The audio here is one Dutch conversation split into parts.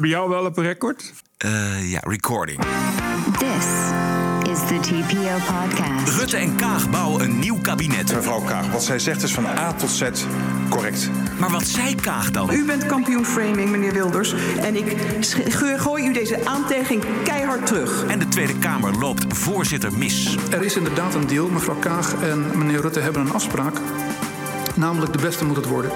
Bij jou wel op record? Uh, ja, recording. This is the TPO podcast. Rutte en Kaag bouwen een nieuw kabinet. Mevrouw Kaag, wat zij zegt is van A tot Z correct. Maar wat zei Kaag dan? U bent kampioen framing, meneer Wilders. En ik gooi u deze aantijging keihard terug. En de Tweede Kamer loopt voorzitter mis. Er is inderdaad een deal. Mevrouw Kaag en meneer Rutte hebben een afspraak. Namelijk de beste moet het worden.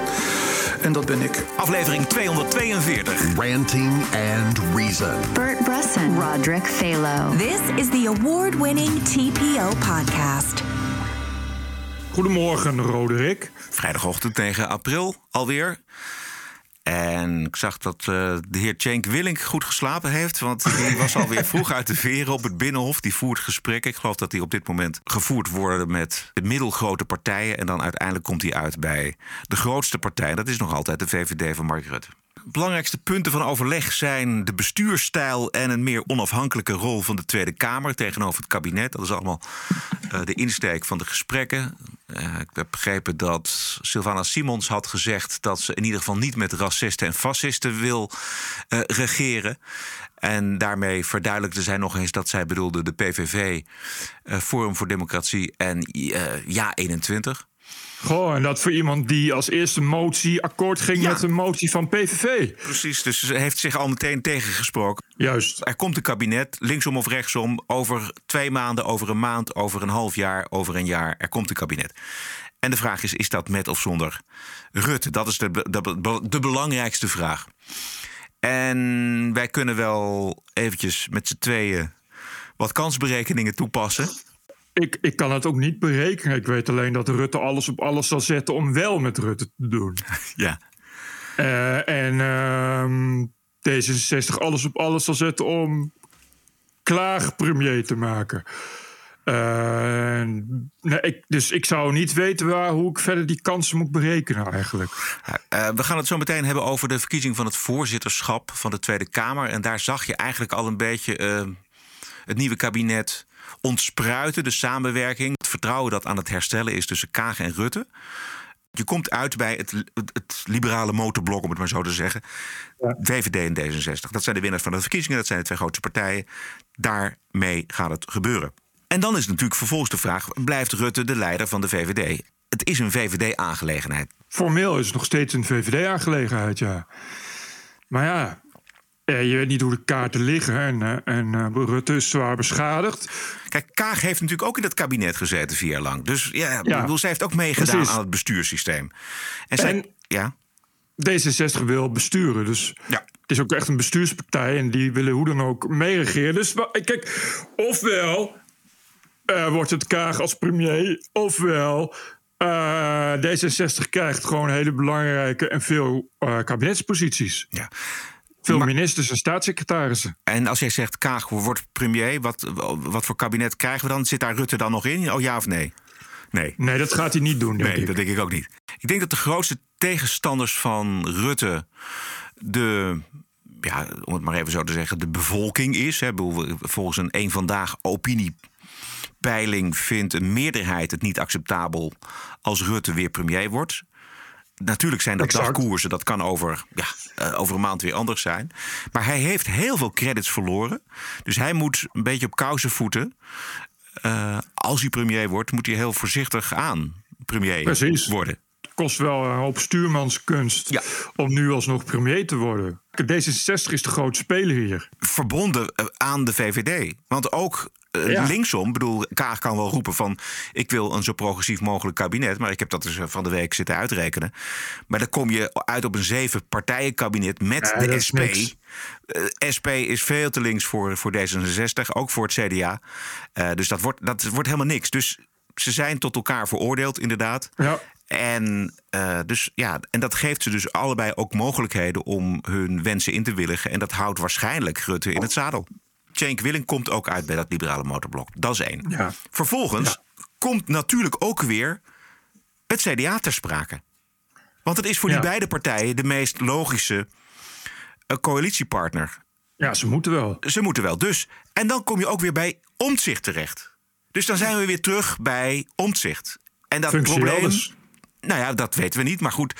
En dat ben ik. Aflevering 242. Ranting and Reason. Bert Bresson. Roderick Phalo. This is the award-winning TPO podcast. Goedemorgen, Roderick. Vrijdagochtend 9 april alweer. En ik zag dat uh, de heer Cenk Willink goed geslapen heeft. Want die was alweer vroeg uit de veren op het Binnenhof. Die voert gesprekken. Ik geloof dat die op dit moment gevoerd worden met de middelgrote partijen. En dan uiteindelijk komt hij uit bij de grootste partij. Dat is nog altijd de VVD van Mark Rutte belangrijkste punten van overleg zijn de bestuurstijl en een meer onafhankelijke rol van de Tweede Kamer tegenover het kabinet. Dat is allemaal uh, de insteek van de gesprekken. Uh, ik heb begrepen dat Sylvana Simons had gezegd dat ze in ieder geval niet met racisten en fascisten wil uh, regeren. En daarmee verduidelijkte zij nog eens dat zij bedoelde de PVV, Forum voor Democratie en Ja 21. Goh, en dat voor iemand die als eerste motie akkoord ging met een motie van PVV. Precies, dus ze heeft zich al meteen tegengesproken. Juist. Er komt een kabinet, linksom of rechtsom, over twee maanden, over een maand, over een half jaar, over een jaar. Er komt een kabinet. En de vraag is, is dat met of zonder Rutte? Dat is de, de, de belangrijkste vraag. En wij kunnen wel eventjes met z'n tweeën wat kansberekeningen toepassen. Ik, ik kan het ook niet berekenen. Ik weet alleen dat Rutte alles op alles zal zetten om wel met Rutte te doen. Ja. Uh, en uh, D66 alles op alles zal zetten om Klaag premier te maken. Uh, nee, ik, dus ik zou niet weten waar, hoe ik verder die kansen moet berekenen eigenlijk. Uh, we gaan het zo meteen hebben over de verkiezing van het voorzitterschap van de Tweede Kamer. En daar zag je eigenlijk al een beetje uh, het nieuwe kabinet ontspruiten, de samenwerking, het vertrouwen dat aan het herstellen is tussen Kaag en Rutte. Je komt uit bij het, het, liberale motorblok, om het maar zo te zeggen. Ja. VVD en D66. Dat zijn de winnaars van de verkiezingen, dat zijn de twee grootste partijen. Daarmee gaat het gebeuren. En dan is natuurlijk vervolgens de vraag: blijft Rutte de leider van de VVD? Het is een VVD-aangelegenheid. Formeel is het nog steeds een VVD-aangelegenheid, ja. Maar ja, je weet niet hoe de kaarten liggen en, uh, en uh, Rutte is zwaar beschadigd. Kijk, Kaag heeft natuurlijk ook in dat kabinet gezeten vier jaar lang. Dus ja, ja bedoel, zij heeft ook meegedaan precies. aan het bestuurssysteem. En, zij, en ja. D66 wil besturen, dus ja. het is ook echt een bestuurspartij... en die willen hoe dan ook meeregeren. Dus kijk, ofwel uh, wordt het Kaag als premier... ofwel D66 krijgt gewoon hele belangrijke en veel kabinetsposities. Ja. Veel ministers en staatssecretarissen. En als jij zegt Kaag wordt premier, wat, wat voor kabinet krijgen we dan? Zit daar Rutte dan nog in? Oh ja of nee? Nee. Nee, dat gaat hij niet doen. nee, ik. dat denk ik ook niet. Ik denk dat de grootste tegenstanders van Rutte de. Ja, om het maar even zo te zeggen, de bevolking is. Hè. Volgens een een vandaag opiniepeiling vindt een meerderheid het niet acceptabel als Rutte weer premier wordt. Natuurlijk zijn dat exact. dagkoersen, dat kan over, ja, uh, over een maand weer anders zijn. Maar hij heeft heel veel credits verloren. Dus hij moet een beetje op kousenvoeten. Uh, als hij premier wordt, moet hij heel voorzichtig aan premier Precies. worden. Het kost wel een hoop stuurmanskunst ja. om nu alsnog premier te worden. D66 is de grote speler hier. Verbonden eh, aan de VVD. Want ook uh, ja. linksom, bedoel, Kaag kan wel roepen van... ik wil een zo progressief mogelijk kabinet. Maar ik heb dat dus van de week zitten uitrekenen. Maar dan kom je uit op een zeven partijen kabinet met ja, de SP. Uh, SP is veel te links voor, voor D66, ook voor het CDA. Uh, dus dat wordt, dat wordt helemaal niks. Dus ze zijn tot elkaar veroordeeld, inderdaad. Ja. En, uh, dus, ja, en dat geeft ze dus allebei ook mogelijkheden om hun wensen in te willigen. En dat houdt waarschijnlijk Rutte in het zadel. Cenk Willing komt ook uit bij dat liberale motorblok. Dat is één. Ja. Vervolgens ja. komt natuurlijk ook weer het CDA ter sprake. Want het is voor die beide partijen de meest logische uh, coalitiepartner. Ja, ze moeten wel. Ze moeten wel. Dus, en dan kom je ook weer bij omzicht terecht. Dus dan zijn we weer terug bij omzicht. En dat probleem. Nou ja, dat weten we niet. Maar goed,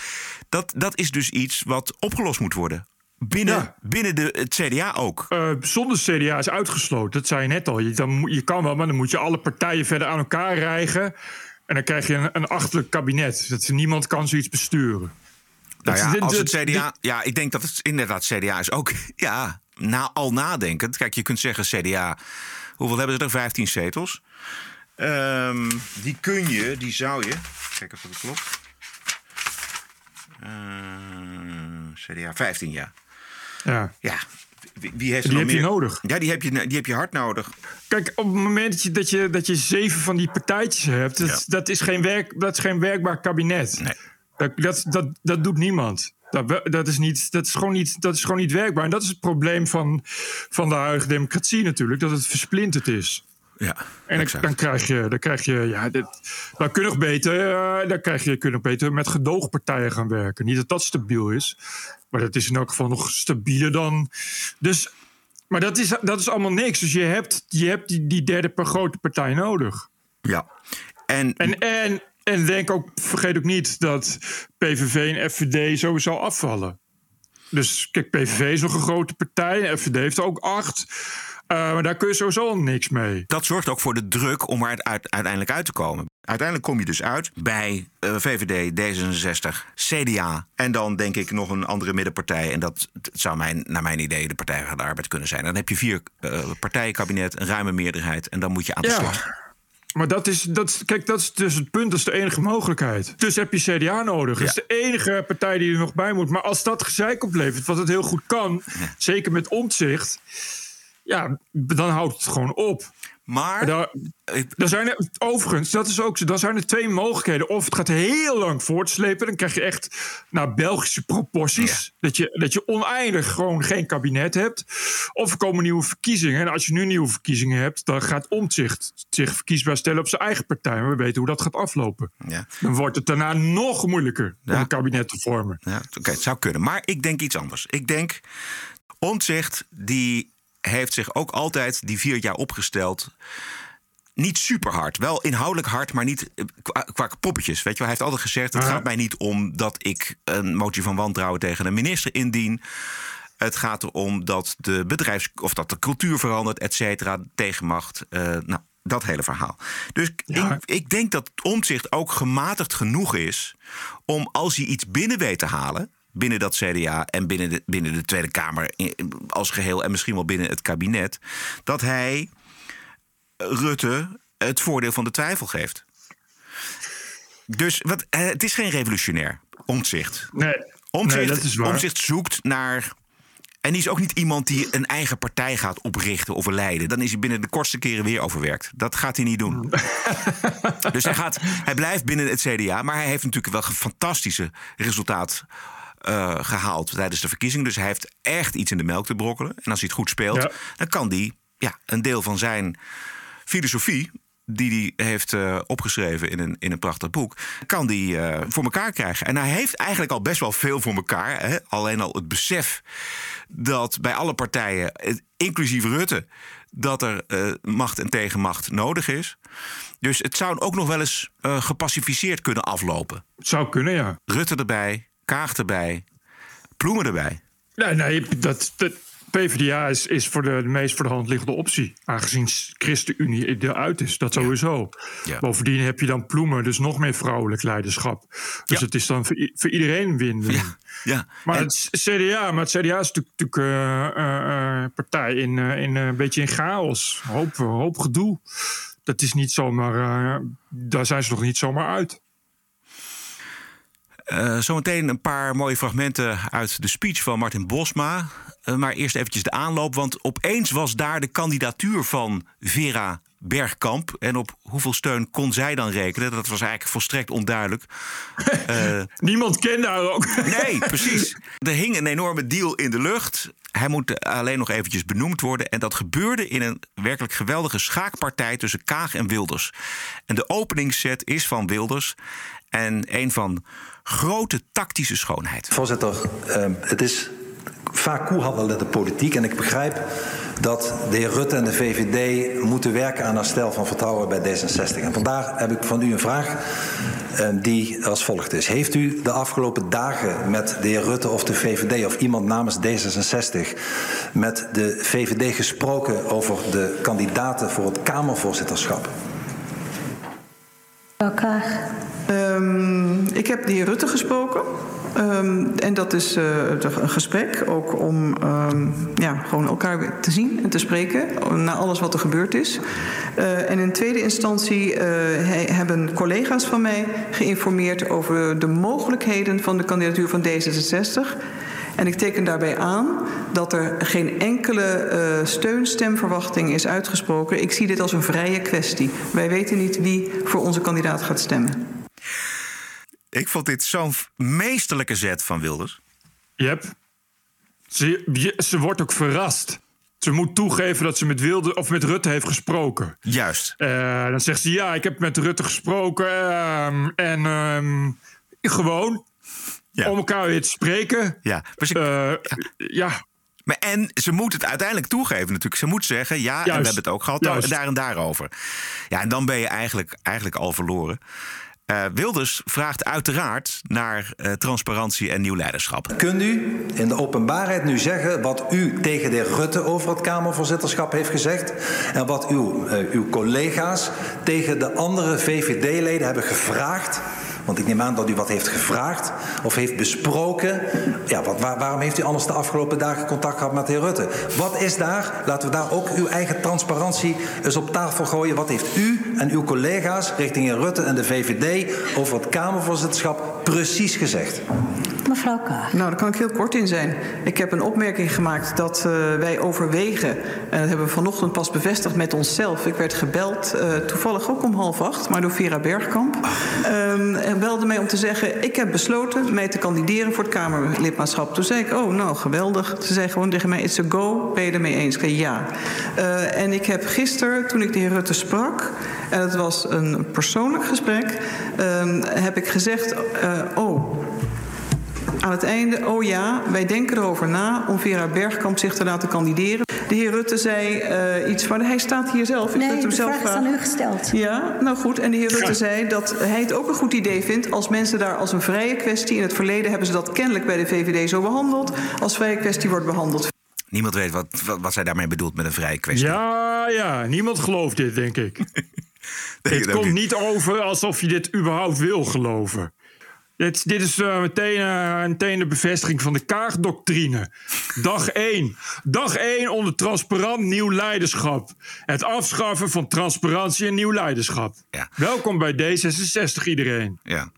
dat, dat is dus iets wat opgelost moet worden. Binnen, Ja. binnen de, het CDA ook. Eh, zonder CDA is uitgesloten. Dat zei je net al. Je, dan, moet- je kan wel, maar dan moet je alle partijen verder aan elkaar rijgen. En dan krijg je een, een achterlijk kabinet. Dat, niemand kan zoiets besturen. Nou ja, als het CDA. Ja, ik denk dat het inderdaad CDA is ook. Ja, na, al nadenkend. Kijk, je kunt zeggen CDA. Hoeveel hebben ze er? 15 zetels. Ehm, die kun je, die zou je. Kijk of dat klopt. Eh, CDA 15, ja. Ja. Ja. Wie, wie heeft Die nog heb je meer? nodig. Ja, die heb je, die heb je hard nodig. Kijk, op het moment dat je, dat je, dat je zeven van die partijtjes hebt, dat, Ja. dat, is, geen werk, dat is geen werkbaar kabinet. Nee. Dat, dat, dat, dat doet niemand. Dat, dat, is niet, dat, is gewoon niet, dat is gewoon niet werkbaar. En dat is het probleem van, van de huidige democratie natuurlijk, dat het versplinterd is. Ja, En dan, krijg je, dan krijg je, ja, dit, dan kun je nog beter, eh, dan krijg je, kun je nog beter met gedoogpartijen gaan werken. Niet dat dat stabiel is, maar dat is in elk geval nog stabieler dan. Dus, maar dat is, dat is allemaal niks. Dus je hebt, je hebt die, die derde per grote partij nodig. Ja. En, En, en, en denk ook, vergeet ook niet dat PVV en FVD sowieso afvallen. Dus kijk, PVV is nog een grote partij. FVD heeft er ook acht. Eh, maar daar kun je sowieso niks mee. dat zorgt ook voor de druk om er uit, uiteindelijk uit te komen. Uiteindelijk kom je dus uit bij VVD, D66, CDA en dan denk ik nog een andere middenpartij. En dat zou mijn, naar mijn idee de Partij van de Arbeid kunnen zijn. Dan heb je vier eh partijenkabinet, een ruime meerderheid en dan moet je aan de slag. Maar dat is, dat kijk, dat is dus het punt, dat is de enige mogelijkheid. Dus heb je CDA nodig. Dat is Ja. de enige partij die er nog bij moet. Maar als dat gezeik oplevert, wat het heel goed kan, zeker met omzicht, ja, dan houdt het gewoon op. Maar Daar, zijn er, overigens, dat is ook zo, dan zijn er twee mogelijkheden. Of het gaat heel lang voortslepen, dan krijg je echt naar Belgische proporties. Dat, je, dat je oneindig gewoon geen kabinet hebt. Of er komen nieuwe verkiezingen. En als je nu nieuwe verkiezingen hebt, dan gaat Omtzigt zich verkiesbaar stellen op zijn eigen partij. Maar we weten hoe dat gaat aflopen. ja, Dan wordt het daarna nog moeilijker om een kabinet te vormen. ja, oké, het zou kunnen. Maar ik denk iets anders. Ik denk, Omtzigt die heeft zich ook altijd die vier jaar opgesteld niet super hard. Wel inhoudelijk hard, maar niet eh, qua, qua poppetjes. Weet je wel, hij heeft altijd gezegd: het gaat mij niet om dat ik een motie van wantrouwen tegen een minister indien. Het gaat erom dat de bedrijfs of dat de cultuur verandert, et cetera, tegenmacht. eh, nou, dat hele verhaal. Dus Ja. ik, ik denk dat omzicht ook gematigd genoeg is om als hij iets binnen weet te halen. Binnen dat CDA en binnen de, binnen de Tweede Kamer als geheel en misschien wel binnen het kabinet. Dat hij Rutte het voordeel van de twijfel geeft. Dus wat, eh, het is geen revolutionair omzicht. Nee, Omzicht, nee dat is waar. Omtzigt zoekt naar. En die is ook niet iemand die een eigen partij gaat oprichten of leiden. Dan is hij binnen de kortste keren weer overwerkt. Dat gaat hij niet doen. dus hij, gaat, hij blijft binnen het CDA. Maar hij heeft natuurlijk wel een fantastische resultaat eh, gehaald tijdens de verkiezing. Dus hij heeft echt iets in de melk te brokkelen. En als hij het goed speelt, Ja. dan kan hij ja, een deel van zijn filosofie die hij heeft eh, opgeschreven in een, in een prachtig boek, kan die eh, voor elkaar krijgen. En hij heeft eigenlijk al best wel veel voor elkaar. Hè? Alleen al het besef dat bij alle partijen, inclusief Rutte, dat er macht en tegenmacht nodig is. Dus het zou ook nog wel eens gepacificeerd kunnen aflopen. Het zou kunnen, ja. Rutte erbij, Kaag erbij, Ploemen erbij. Nee, nee dat, dat, PvdA is, is voor de, de meest voor de hand liggende optie. Aangezien ChristenUnie eruit is, dat sowieso. Ja. Bovendien heb je dan Ploemen, dus nog meer vrouwelijk leiderschap. Dus Ja. het is dan voor, iedereen winnen. Ja. Maar En- het CDA, maar het CDA is natuurlijk, natuurlijk eh, eh, eh, partij in, in een beetje in chaos. Hoop, hoop gedoe. Dat is niet zomaar, daar zijn ze nog niet zomaar uit. Eh, zometeen een paar mooie fragmenten uit de speech van Martin Bosma. Eh, maar eerst eventjes de aanloop, want opeens was daar de kandidatuur van Vera Bergkamp. En op hoeveel steun kon zij dan rekenen? Dat was eigenlijk volstrekt onduidelijk. Eh, Niemand kende haar ook. nee, precies. Er hing een enorme deal in de lucht. Hij moet alleen nog eventjes benoemd worden. En dat gebeurde in een werkelijk geweldige schaakpartij tussen Kaag en Wilders. En de openingsset is van Wilders. En een van grote tactische schoonheid. Voorzitter, ehm, het is vaak koehandelen in de politiek. En ik begrijp dat de heer Rutte en de VVD moeten werken aan herstel van vertrouwen bij D66. En vandaar heb ik van u een vraag eh, die als volgt is. Heeft u de afgelopen dagen met de heer Rutte of de VVD of iemand namens D66 met de VVD gesproken over de kandidaten voor het Kamervoorzitterschap? Elkaar. Um, ik heb de heer Rutte gesproken. Um, en dat is uh, een gesprek ook om um, ja, gewoon elkaar te zien en te spreken na alles wat er gebeurd is. Uh, en in tweede instantie hebben collega's van mij geïnformeerd over de mogelijkheden van de kandidatuur van D66. En ik teken daarbij aan dat er geen enkele uh, steunstemverwachting is uitgesproken. Ik zie dit als een vrije kwestie. Wij weten niet wie voor onze kandidaat gaat stemmen. Ik vond dit zo'n meesterlijke zet van Wilders. Yep. Ze, ze wordt ook verrast. Ze moet toegeven dat ze met, Wilde, of met Rutte heeft gesproken. Juist. Uh, dan zegt ze: Ja, ik heb met Rutte gesproken. Uh, en uh, gewoon ja. om elkaar weer te spreken. Ja, ik, ja. ja. Maar en ze moet het uiteindelijk toegeven natuurlijk. Ze moet zeggen, ja, Juist. en we hebben het ook gehad Juist. daar en daarover. Ja, en dan ben je eigenlijk, eigenlijk al verloren. Uh, Wilders vraagt uiteraard naar uh, transparantie en nieuw leiderschap. Kunt u in de openbaarheid nu zeggen wat u tegen de Rutte over het Kamervoorzitterschap heeft gezegd en wat uw, uh, uw collega's tegen de andere VVD-leden hebben gevraagd want ik neem aan dat u wat heeft gevraagd of heeft besproken. Ja, wat, waar, waarom heeft u anders de afgelopen dagen contact gehad met de heer Rutte? Wat is daar, laten we daar ook uw eigen transparantie eens op tafel gooien. Wat heeft u en uw collega's richting heer Rutte en de VVD over het Kamervoorzitterschap precies gezegd? Mevrouw Kaag. Nou, daar kan ik heel kort in zijn. Ik heb een opmerking gemaakt dat uh, wij overwegen, en dat hebben we vanochtend pas bevestigd met onszelf. Ik werd gebeld, uh, toevallig ook om half acht, maar door Vera Bergkamp. Um, en belde mij om te zeggen: Ik heb besloten mij te kandideren voor het Kamerlidmaatschap. Toen zei ik: Oh, nou geweldig. Ze zei gewoon tegen mij: It's a go. Ben je ermee eens? Ik zei ja. Uh, en ik heb gisteren, toen ik de heer Rutte sprak, en het was een persoonlijk gesprek, um, heb ik gezegd: Oh aan het einde, oh ja, wij denken erover na om Vera Bergkamp zich te laten kandideren. De heer Rutte zei uh, iets van, hij staat hier zelf. Nee, hem de zelf vraag is aan u gesteld. Ja, nou goed. En de heer Rutte zei dat hij het ook een goed idee vindt als mensen daar als een vrije kwestie, in het verleden hebben ze dat kennelijk bij de VVD zo behandeld, als vrije kwestie wordt behandeld. Niemand weet wat, wat, wat zij daarmee bedoelt met een vrije kwestie. Ja, ja, niemand gelooft dit, denk ik. nee, het komt niet over alsof je dit überhaupt wil geloven. Dit, dit is uh, meteen, uh, meteen de bevestiging van de Kaag-doctrine. Dag 1. Dag 1 onder transparant nieuw leiderschap. Het afschaffen van transparantie en nieuw leiderschap. Ja. Welkom bij D66 iedereen. Ja.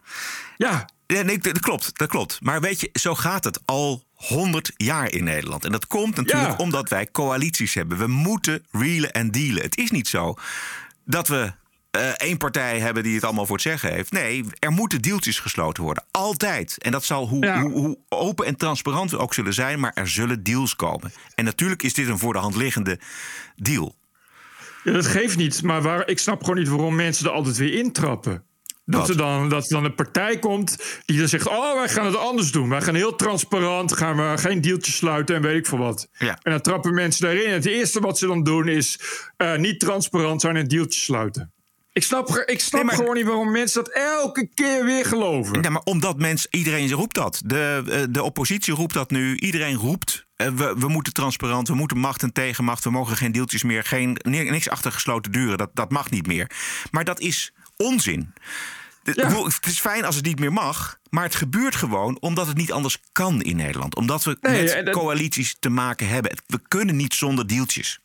Ja. ja nee, dat klopt, dat klopt. Maar weet je, zo gaat het al 100 jaar in Nederland. En dat komt natuurlijk ja. omdat wij coalities hebben. We moeten realen en dealen. Het is niet zo dat we uh, één partij hebben die het allemaal voor het zeggen heeft. Nee, er moeten deeltjes gesloten worden. Altijd. En dat zal hoe, ja. hoe, hoe, open en transparant we ook zullen zijn, maar er zullen deals komen. En natuurlijk is dit een voor de hand liggende deal. Ja, dat geeft niet. Maar waar, ik snap gewoon niet waarom mensen er altijd weer intrappen. Dat er, dan, dat er dan een partij komt die dan zegt: Oh, wij gaan het anders doen. Wij gaan heel transparant, gaan we geen deeltjes sluiten en weet ik veel wat. Ja. En dan trappen mensen daarin. Het eerste wat ze dan doen is uh, niet transparant zijn en deeltjes sluiten. Ik snap, ik snap nee, maar, gewoon niet waarom mensen dat elke keer weer geloven. Ja, maar omdat mensen, iedereen roept dat. De, de oppositie roept dat nu. Iedereen roept. We, we moeten transparant, we moeten macht en tegenmacht. We mogen geen deeltjes meer, geen, niks achter gesloten deuren. Dat, dat mag niet meer. Maar dat is onzin. Ja. Het is fijn als het niet meer mag, maar het gebeurt gewoon omdat het niet anders kan in Nederland. Omdat we nee, met dat... coalities te maken hebben. We kunnen niet zonder deeltjes.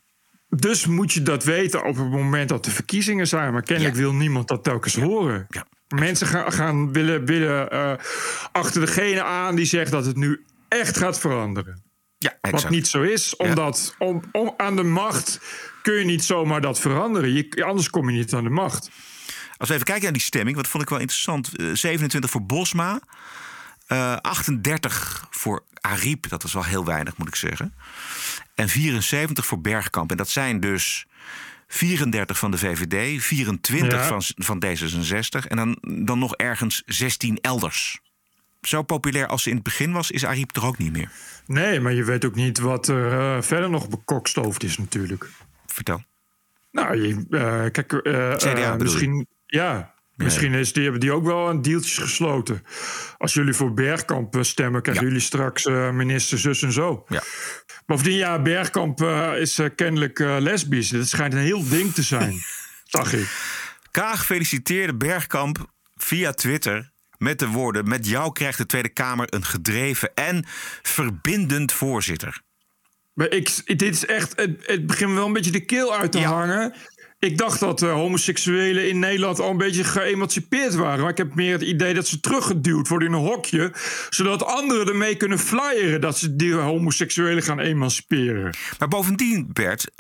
Dus moet je dat weten op het moment dat de verkiezingen zijn. Maar kennelijk ja. wil niemand dat telkens horen. Ja. Mensen gaan, gaan willen, willen uh, achter degene aan die zegt dat het nu echt gaat veranderen. Ja, exact. Wat niet zo is, omdat om, om, aan de macht kun je niet zomaar dat veranderen. Je, anders kom je niet aan de macht. Als we even kijken naar die stemming, wat vond ik wel interessant. Uh, 27 voor Bosma, uh, 38 voor Ariep. Dat was wel heel weinig, moet ik zeggen. En 74 voor Bergkamp. En dat zijn dus 34 van de VVD, 24 ja. van, van D66 en dan, dan nog ergens 16 elders. zo populair als ze in het begin was, is Ariep toch ook niet meer. Nee, maar je weet ook niet wat er uh, verder nog bekokstoofd is natuurlijk. Vertel. Nou, je, uh, kijk, uh, CDA misschien, ja, Misschien is die, hebben die ook wel een deeltjes gesloten. Als jullie voor Bergkamp stemmen, krijgen jullie straks uh, minister zus en zo. Ja. Bovendien, ja, Bergkamp uh, is uh, kennelijk lesbisch. Dat schijnt een heel ding te zijn, zag ik. Kaag feliciteerde Bergkamp via Twitter met de woorden... met jou krijgt de Tweede Kamer een gedreven en verbindend voorzitter. Maar ik, dit is echt, het, het begint wel een beetje de keel uit te hangen. Ik dacht dat uh, homoseksuelen in Nederland al een beetje geëmancipeerd waren. Maar ik heb meer het idee dat ze teruggeduwd worden in een hokje. Zodat anderen ermee kunnen flyeren dat ze die homoseksuelen gaan emanciperen. Maar bovendien, Bert,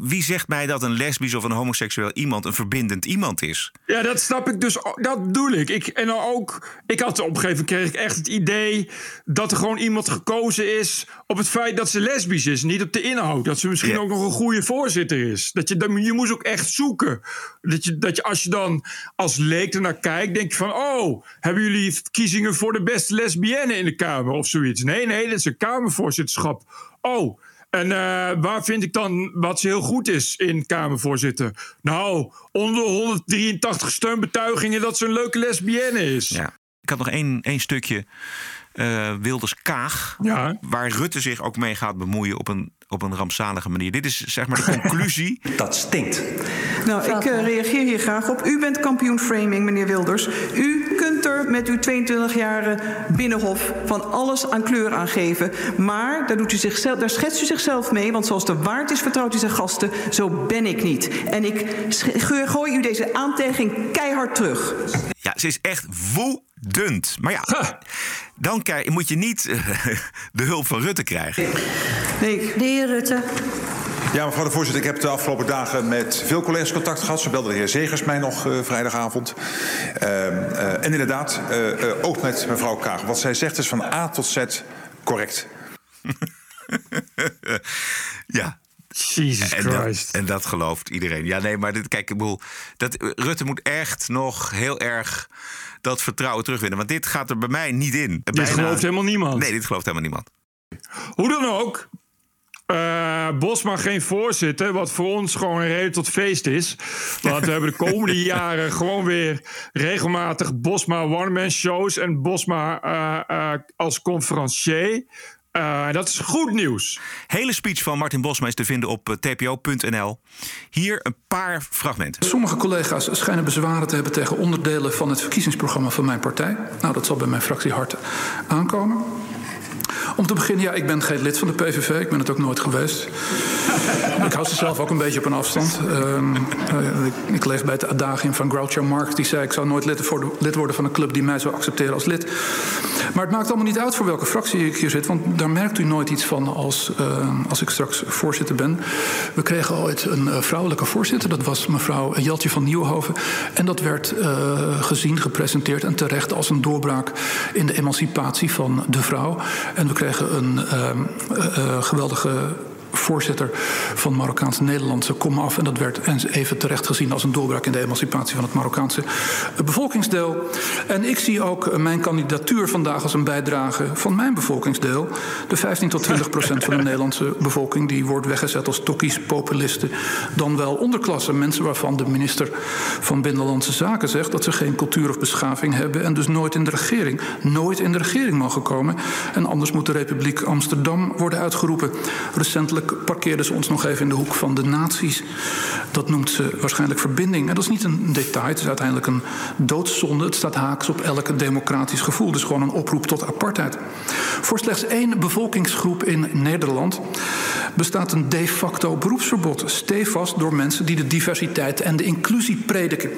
wie zegt mij dat een lesbisch of een homoseksueel iemand een verbindend iemand is? Ja, dat snap ik dus. Dat bedoel ik. ik en dan ook, ik had op een gegeven moment kreeg ik echt het idee dat er gewoon iemand gekozen is op het feit dat ze lesbisch is. Niet op de inhoud. Dat ze misschien ook nog een goede voorzitter is. Dat je, je moest ook echt zoeken. Dat je, dat je als je dan als leek ernaar kijkt, denk je van: oh, hebben jullie verkiezingen voor de beste lesbienne in de Kamer of zoiets? Nee, nee, dat is een Kamervoorzitterschap. Oh. En uh, waar vind ik dan wat heel goed is in Kamervoorzitter? Nou, onder 183 steunbetuigingen dat ze een leuke lesbienne is. Ja. Ik had nog één, één stukje uh, Wilders Kaag. Ja. Waar Rutte zich ook mee gaat bemoeien op een, op een rampzalige manier. Dit is zeg maar de conclusie. Dat stinkt. Nou, ik uh, reageer hier graag op. U bent kampioen framing, meneer Wilders. U kunt er met uw 22 jaren binnenhof van alles aan kleur aan geven. Maar daar, doet u zichzelf, daar schetst u zichzelf mee. Want zoals de waard is, vertrouwt u zijn gasten. Zo ben ik niet. En ik gooi u deze aantijging keihard terug. Ja, ze is echt woedend. Maar ja, dan moet je niet uh, de hulp van Rutte krijgen. Nee, de heer Rutte. Ja, mevrouw de voorzitter, ik heb de afgelopen dagen met veel collega's contact gehad. Zo belde de heer Zegers mij nog uh, vrijdagavond. Uh, uh, en inderdaad, ook met mevrouw Kaag. Wat zij zegt is van A tot Z correct. ja, Jesus en Christ. Dat, en dat gelooft iedereen. Ja, nee, maar dit, kijk, ik bedoel, dat, Rutte moet echt nog heel erg dat vertrouwen terugwinnen. Want dit gaat er bij mij niet in. Dit Bijna, gelooft helemaal niemand. Nee, dit gelooft helemaal niemand. Hoe dan ook. Uh, Bosma geen voorzitter, wat voor ons gewoon een reden tot feest is. Want we hebben de komende jaren gewoon weer regelmatig Bosma one-man shows en Bosma uh, uh, als conferencier. Uh, dat is goed nieuws. Hele speech van Martin Bosma is te vinden op tpo.nl. Hier een paar fragmenten. Sommige collega's schijnen bezwaren te hebben tegen onderdelen van het verkiezingsprogramma van mijn partij. Nou, dat zal bij mijn fractie hard aankomen. Om te beginnen, ja, ik ben geen lid van de PVV. Ik ben het ook nooit geweest. ik hou ze zelf ook een beetje op een afstand. Um, ik, ik, leef bij het adagium van Groucho Marx. Die zei, ik zou nooit lid, voor, lid worden van een club die mij zou accepteren als lid. Maar het maakt allemaal niet uit voor welke fractie ik hier zit. Want daar merkt u nooit iets van als, uh, als ik straks voorzitter ben. We kregen ooit een uh, vrouwelijke voorzitter. Dat was mevrouw Jeltje van Nieuwenhoven. En dat werd gezien, gepresenteerd en terecht als een doorbraak in de emancipatie van de vrouw. En we kregen een uh, uh, geweldige voorzitter van Marokkaanse Nederlandse komaf. En dat werd even terecht gezien als een doorbraak in de emancipatie van het Marokkaanse bevolkingsdeel. En ik zie ook mijn kandidatuur vandaag als een bijdrage van mijn bevolkingsdeel. De 15 tot 20 procent van de Nederlandse bevolking die wordt weggezet als tokkies, populisten. Dan wel onderklasse mensen waarvan de minister van Binnenlandse Zaken zegt dat ze geen cultuur of beschaving hebben. En dus nooit in de regering, nooit in de regering mogen komen. En anders moet de Republiek Amsterdam worden uitgeroepen. Recentelijk parkeerden ze ons nog even in de hoek van de nazi's. Dat noemt ze waarschijnlijk verbinding. En dat is niet een detail, het is uiteindelijk een doodzonde. Het staat haaks op elk democratisch gevoel. Dus gewoon een oproep tot apartheid. Voor slechts één bevolkingsgroep in Nederland bestaat een de facto beroepsverbod. Stevast door mensen die de diversiteit en de inclusie prediken.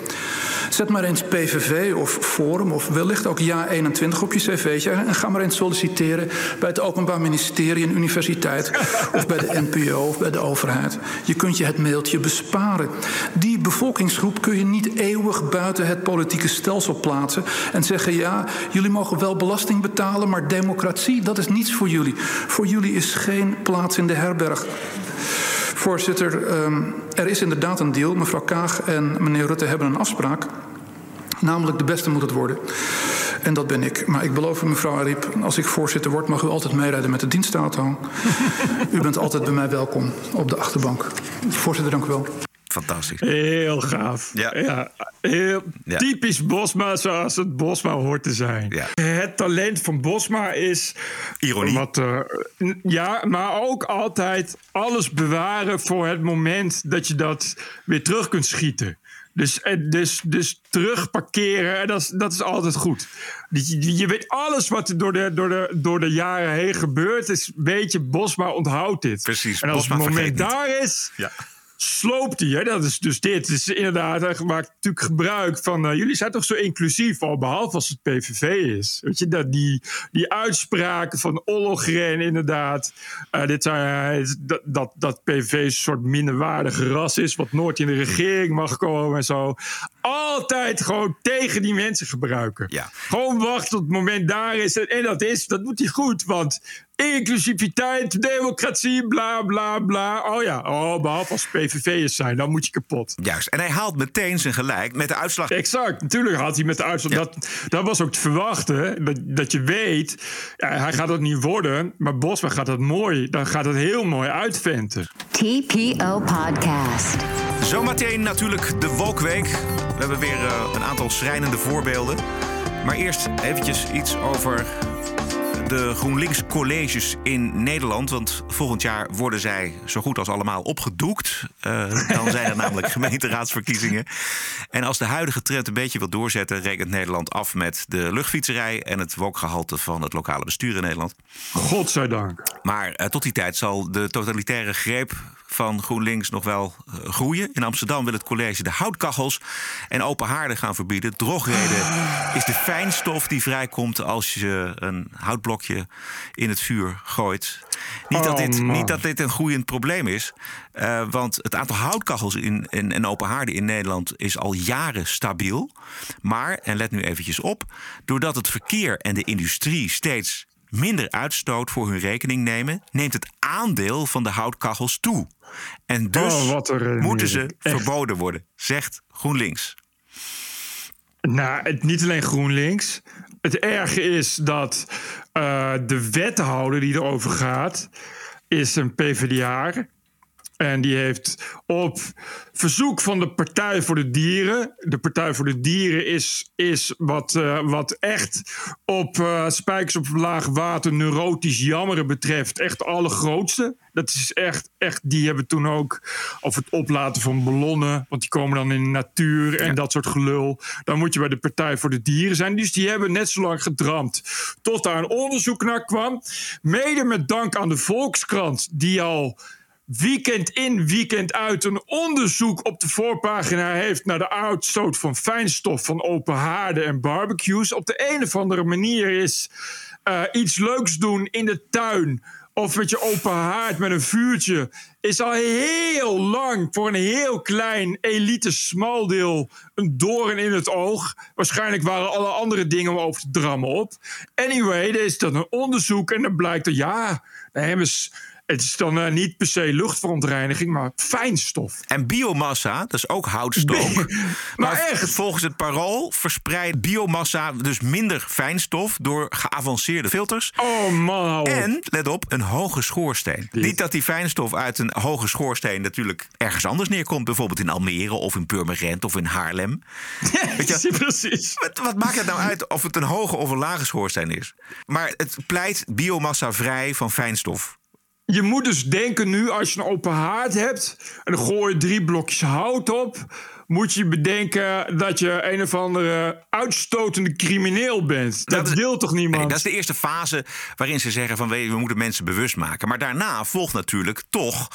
Zet maar eens PVV of Forum of wellicht ook Ja21 op je cv'tje en ga maar eens solliciteren bij het Openbaar Ministerie en Universiteit of bij de NPO bij de overheid. Je kunt je het mailtje besparen. Die bevolkingsgroep kun je niet eeuwig buiten het politieke stelsel plaatsen en zeggen ja, jullie mogen wel belasting betalen, maar democratie, dat is niets voor jullie. Voor jullie is geen plaats in de herberg. Voorzitter, um, er is inderdaad een deal. Mevrouw Kaag en meneer Rutte hebben een afspraak. Namelijk, de beste moet het worden. En dat ben ik. Maar ik beloof u, mevrouw Ariep, als ik voorzitter word, mag u altijd meerijden met de dienstauto. u bent altijd bij mij welkom op de achterbank. Voorzitter, dank u wel. Fantastisch. Heel gaaf. Ja. heel Ja. typisch Bosma zoals het Bosma hoort te zijn. Ja. Het talent van Bosma is... Ironie. Wat, eh, ja, maar ook altijd alles bewaren voor het moment dat je dat weer terug kunt schieten. Dus, eh, dus, dus terug parkeren, en dat is, dat is altijd goed. Je, je- weet alles wat er door de, door, de, door de jaren heen gebeurt. Is, weet je, Bosma onthoudt dit. Precies, En als Bosma het moment daar is, Ja. Sloopt hij. Hè? Dat is dus dit. Dus inderdaad, hij maakt natuurlijk gebruik van. eh, jullie zijn toch zo inclusief, al behalve als het PVV is. Weet je, dat die, die uitspraken van Ollogren, inderdaad. eh, dit zijn, eh, dat, dat, dat PVV een soort minderwaardige ras is, wat nooit in de regering mag komen en zo. Altijd gewoon tegen die mensen gebruiken. Ja. Gewoon wachten tot het moment daar is. En dat is, dat moet hij goed. Want inclusiviteit, democratie, bla bla bla. Oh ja, oh, behalve als PVV'ers zijn, dan moet je kapot. Juist. En hij haalt meteen zijn gelijk met de uitslag. Exact, natuurlijk had hij met de uitslag. Ja. Dat, dat was ook te verwachten. Dat, dat je weet, hij gaat het niet worden. Maar Bosma gaat het mooi. Dan gaat het heel mooi uitventen. TPO Podcast. Zometeen natuurlijk de Wolkweek. We hebben weer eh, een aantal schrijnende voorbeelden. Maar eerst eventjes iets over de GroenLinks colleges in Nederland. Want volgend jaar worden zij zo goed als allemaal opgedoekt. Eh, dan zijn er namelijk gemeenteraadsverkiezingen. En als de huidige trend een beetje wil doorzetten... rekent Nederland af met de luchtfietserij... en het wokgehalte van het lokale bestuur in Nederland. Godzijdank. Maar eh, tot die tijd zal de totalitaire greep van GroenLinks nog wel eh, groeien. In Amsterdam wil het college de houtkachels en open haarden gaan verbieden. Drogreden is de fijnstof die vrijkomt als je een houtblokje in het vuur gooit. Niet, dat, Oh, dit, man. niet dat dit een groeiend probleem is. eh, want het aantal houtkachels in, in, en open haarden in Nederland is al jaren stabiel. Maar, en let nu eventjes op, doordat het verkeer en de industrie steeds minder uitstoot voor hun rekening nemen, neemt het aandeel van de houtkachels toe. En dus Oh, moeten ze Echt. verboden worden, zegt GroenLinks. Nou, het, niet alleen GroenLinks. Het erge is dat eh, de wethouder die erover gaat, is een PvdA. En die heeft op verzoek van de Partij voor de Dieren. De Partij voor de Dieren is, is wat, eh, wat echt op eh, spijkers op laag water neurotisch jammeren betreft. Echt de allergrootste. Dat is echt, echt, die hebben toen ook over het oplaten van ballonnen. Want die komen dan in de natuur en dat soort gelul. Dan moet je bij de Partij voor de Dieren zijn. Dus die hebben net zo lang gedramd tot daar een onderzoek naar kwam. Mede met dank aan de Volkskrant, die al weekend in, weekend uit een onderzoek op de voorpagina heeft naar de uitstoot van fijnstof van open haarden en barbecues. Op de een of andere manier is eh, iets leuks doen in de tuin. Of met je open haard met een vuurtje. Is al heel lang voor een heel klein elite smaldeel een doorn in het oog. Waarschijnlijk waren alle andere dingen om over te drammen op. Anyway, er is dan een onderzoek en dan blijkt dat ja, maar s- het is dan eh, niet per se luchtverontreiniging, maar fijnstof. En biomassa, dat is ook houtstook. Maar echt? volgens het parool verspreidt biomassa dus minder fijnstof door geavanceerde filters. Oh man. En, let op, een hoge schoorsteen. Niet dat die fijnstof uit een hoge schoorsteen natuurlijk ergens anders neerkomt. Bijvoorbeeld in Almere of in Purmerend of in Haarlem. Weet je- precies. Wat, wat maakt het nou uit of het een hoge of een lage schoorsteen is? Maar het pleit biomassa vrij van fijnstof. Je moet dus denken nu, als je een open haard hebt... en dan gooi je drie blokjes hout op... moet je bedenken dat je een of andere uitstotende crimineel bent. Dat, is- wil toch niemand? Nee, dat is de eerste fase waarin ze zeggen van we moeten mensen bewust maken. Maar daarna volgt natuurlijk toch.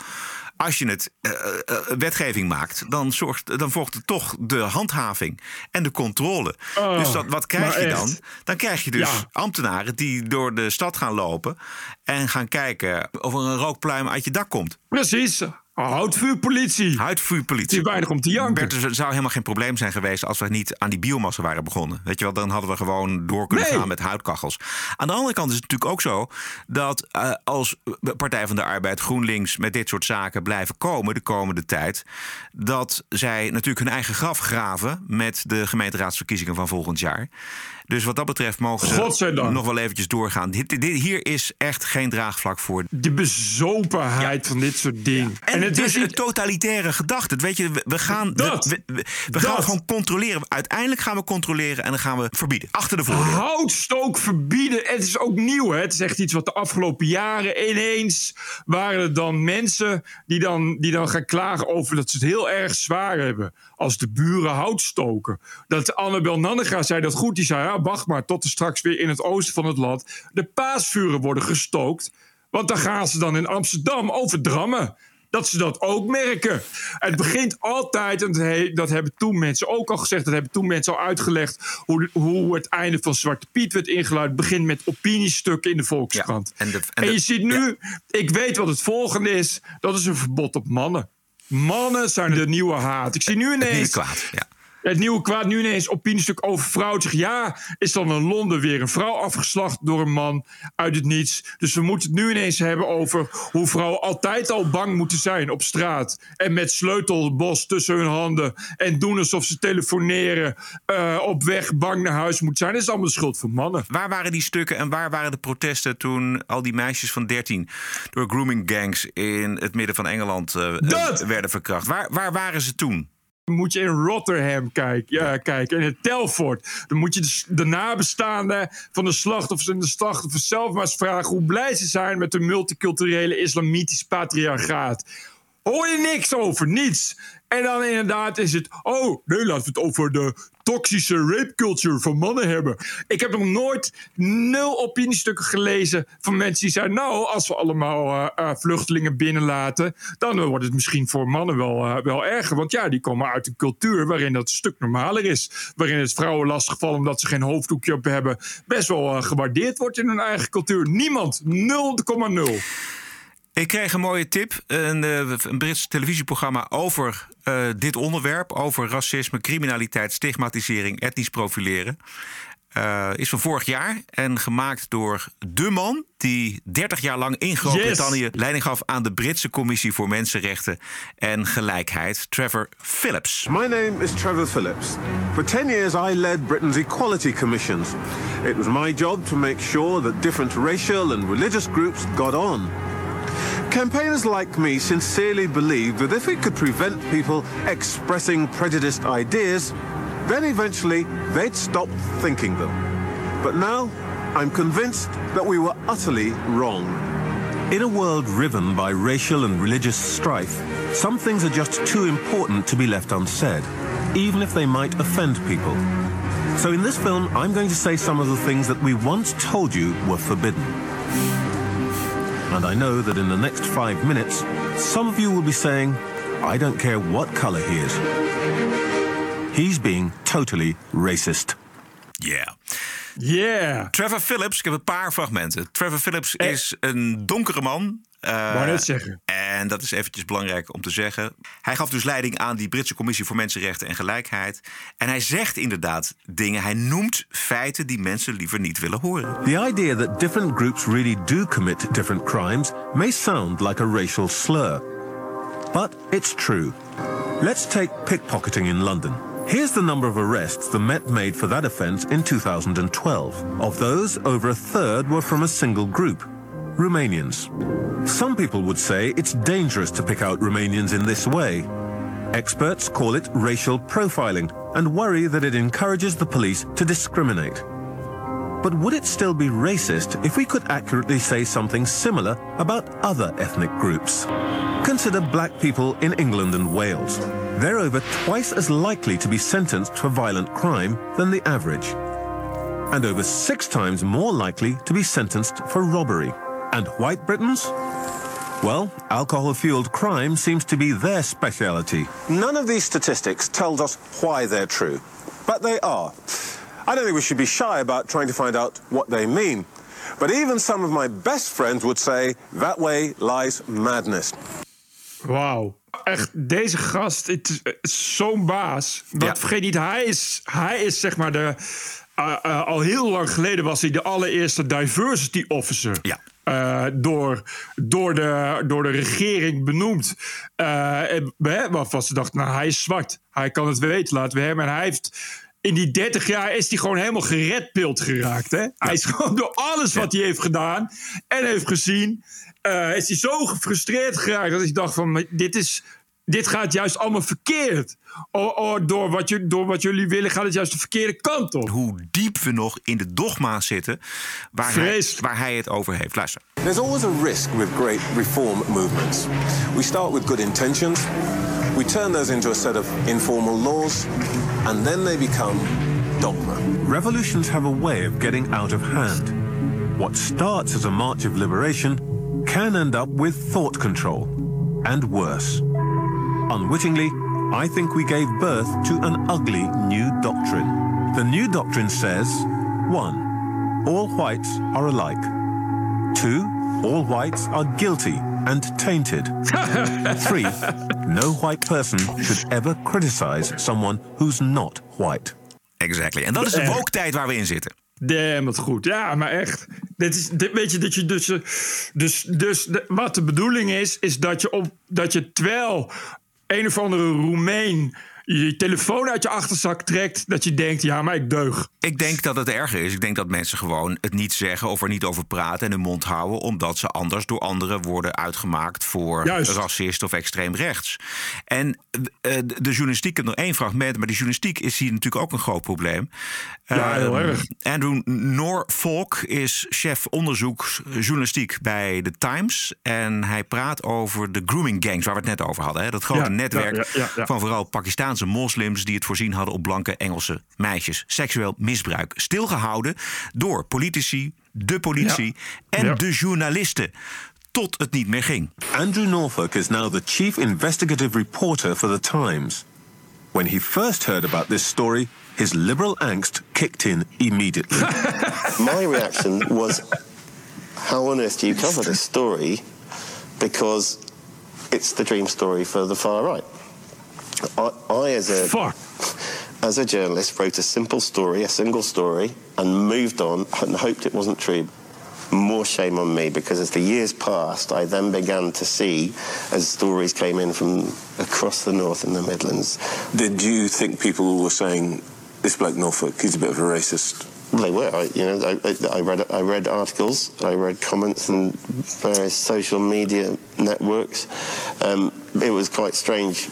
Als je het eh, eh, wetgeving maakt, dan, zorgt, dan volgt er toch de handhaving en de controle. Oh, dus dat, wat krijg je echt. dan? Dan krijg je dus Ja. ambtenaren die door de stad gaan lopen en gaan kijken of er een rookpluim uit je dak komt. Precies. Houtvuurpolitie. Huidvuurpolitie. Die weinig om te janken. Bert, het zou helemaal geen probleem zijn geweest als we niet aan die biomassa waren begonnen. Weet je wel, dan hadden we gewoon door kunnen Nee. gaan met houtkachels. Aan de andere kant is het natuurlijk ook zo dat eh, als Partij van de Arbeid, GroenLinks met dit soort zaken blijven komen de komende tijd, dat zij natuurlijk hun eigen graf graven met de gemeenteraadsverkiezingen van volgend jaar. Dus wat dat betreft mogen ze nog wel eventjes doorgaan. Dit, dit, hier is echt geen draagvlak voor. De bezopenheid van dit soort dingen. En, het is is een totalitaire gedachte. Weet je, we, we gaan, we- Dat. we, we- we gaan gewoon controleren. Uiteindelijk gaan we controleren en dan gaan we verbieden. Achter de voordeur. Houtstook verbieden. Het is ook nieuw. Hè? Het is echt iets wat de afgelopen jaren ineens waren er dan mensen die dan, die dan gaan klagen over dat ze het heel erg zwaar hebben. Als de buren hout stoken. Dat Annabel Nannega zei dat goed. Die zei: ja, wacht maar tot er straks weer in het oosten van het land de paasvuren worden gestookt. Want dan gaan ze dan in Amsterdam overdrammen. Dat ze dat ook merken. Het begint altijd, en dat he- dat hebben toen mensen ook al gezegd, dat hebben toen mensen al uitgelegd, hoe, hoe het einde van Zwarte Piet werd ingeluid. Het begint met opiniestukken in de Volkskrant. en de- en en, de- je ziet nu, ik weet wat het volgende is, dat is een verbod op mannen. Mannen zijn de nieuwe haat. Ik zie nu Het ineens. kwaad. Ja. Het nieuwe kwaad nu ineens opiniestuk over vrouwen. Zeg, ja, is dan in Londen weer een vrouw afgeslacht door een man uit het niets. Dus we moeten het nu ineens hebben over hoe vrouwen altijd al bang moeten zijn op straat. En met sleutelbos tussen hun handen. En doen alsof ze telefoneren. eh, op weg bang naar huis moeten zijn. Dat is allemaal de schuld van mannen. Waar waren die stukken en waar waren de protesten toen al die meisjes van 13 door grooming gangs in het midden van Engeland eh, eh, werden verkracht? Waar, waar waren ze toen? Dan moet je in Rotterdam kijken, ja, kijken in het Telfort. Dan moet je de, de nabestaanden van de slachtoffers en de slachtoffers zelf maar eens vragen hoe blij ze zijn met de multiculturele islamitische patriarchaat. Hoor je niks over, niets. En dan inderdaad is het, oh nee, laten we het over de toxische rape culture van mannen hebben. Ik heb nog nooit nul opiniestukken gelezen van mensen die zeiden, nou, als we allemaal eh, eh, vluchtelingen binnenlaten, dan wordt het misschien voor mannen wel, eh, wel erger. Want ja, die komen uit een cultuur waarin dat een stuk normaler is. Waarin het vrouwen lastigvallen omdat ze geen hoofddoekje op hebben, best wel gewaardeerd wordt in hun eigen cultuur. Niemand, 0,0. Ik kreeg een mooie tip. Een, eh, een Brits televisieprogramma over eh, dit onderwerp. Over racisme, criminaliteit, stigmatisering, etnisch profileren. Eh, is van vorig jaar en gemaakt door de man die 30 jaar lang in Groot-Brittannië leiding gaf aan de Britse Commissie voor Mensenrechten en Gelijkheid, Trevor Phillips. My name is Trevor Phillips. For 10 years, I led Britain's equality commissions. It was my job to make sure that different racial and religious groups got on. Campaigners like me sincerely believed that if we could prevent people expressing prejudiced ideas, then eventually they'd stop thinking them. But now, I'm convinced that we were utterly wrong. In a world riven by racial and religious strife, some things are just too important to be left unsaid, even if they might offend people. So in this film, I'm going to say some of the things that we once told you were forbidden. And I know that in the next five minutes, some of you will be saying, I don't care what color he is. He's being totally racist. Yeah. Yeah. Trevor Phillips, ik heb een paar fragmenten. Trevor Phillips is een donkere man. Wou net zeggen. En dat is eventjes belangrijk om te zeggen. Hij gaf dus leiding aan die Britse Commissie voor Mensenrechten en Gelijkheid. En hij zegt inderdaad dingen. Hij noemt feiten die mensen liever niet willen horen. The idea that different groups really do commit different crimes may sound like a racial slur. But it's true. Let's take pickpocketing in London. Here's the number of arrests the Met made for that offence in 2012. Of those, over a third were from a single group Romanians. Some people would say it's dangerous to pick out Romanians in this way. Experts call it racial profiling and worry that it encourages the police to discriminate. But would it still be racist if we could accurately say something similar about other ethnic groups? Consider black people in England and Wales. They're over twice as likely to be sentenced for violent crime than the average, and over six times more likely to be sentenced for robbery. And white Britons? Well, alcohol fueled crime seems to be their speciality. None of these statistics tells us why they're true, but they are. I don't think we should be shy about trying to find out what they mean. But even some of my best friends would say that way lies madness. Wow. Echt, deze gast, het is, is zo'n baas. Want Ja. vergeet niet, hij is, hij is zeg maar de... eh, eh, al heel lang geleden was hij de allereerste diversity officer. Ja. Eh, door, door, de, door de regering benoemd. Waarvan ze dachten, nou, hij is zwart. Hij kan het weten, laten we hem. En hij heeft in die 30 jaar is hij gewoon helemaal geredpild geraakt. Hè? Hij is gewoon door alles wat hij heeft gedaan en heeft gezien, uh, is hij zo gefrustreerd geraakt dat hij dacht van dit is dit gaat juist allemaal verkeerd. Oh, oh, door, wat je, door wat jullie willen gaat het juist de verkeerde kant op. Hoe diep we nog in de dogma's zitten waar, hij, waar hij het over heeft. Luister. There's always a risk with great reform movements. We start with good intentions. We turn those into a set of informal laws. And then they become dogma. Revolutions have a way of getting out of hand. What starts as a march of liberation can end up with thought control. And worse. Unwittingly, I think we gave birth to an ugly new doctrine. The new doctrine says 1. All whites are alike. 2. All whites are guilty and tainted. 3. No white person should ever criticize someone who's not white. Exactly. En dat is de eh. woke-tijd waar we in zitten. Damn, wat goed. Ja, maar echt. Dit is, dit, weet je, dat je dus, eh, dus, dus de, wat de bedoeling is, is dat je, op, dat je terwijl een of andere Roemeen je telefoon uit je achterzak trekt, dat je denkt, ja, maar ik deug. Ik denk dat het erger is. Ik denk dat mensen gewoon het niet zeggen of er niet over praten en hun mond houden, omdat ze anders door anderen worden uitgemaakt voor Juist. racist of extreem rechts. En uh, de journalistiek, ik heb nog één fragment, maar die journalistiek is hier natuurlijk ook een groot probleem. Ja, heel uh, erg. Andrew Norfolk is chef onderzoek journalistiek bij The Times. En hij praat over de grooming gangs, waar we het net over hadden. Hè? Dat grote Ja, netwerk ja, ja, ja. van vooral Pakistaanse moslims die het voorzien hadden op blanke Engelse meisjes. Seksueel misbruik. Stilgehouden door politici, de politie en Ja. de journalisten. Tot het niet meer ging. Andrew Norfolk is now the chief investigative reporter for The Times. When he first heard about this story, his liberal angst kicked in immediately. My reaction was, how on earth do you cover this story? Because it's the dream story for the far right. I, I as a as a journalist, wrote a simple story, a single story, and moved on and hoped it wasn't true. More shame on me because as the years passed, I then began to see as stories came in from across the north and the Midlands. Did you think people were saying this bloke Norfolk, he's a bit of a racist? They were. I, you know, I, I- I read I read articles, I read comments in various social media networks. Um, it was quite strange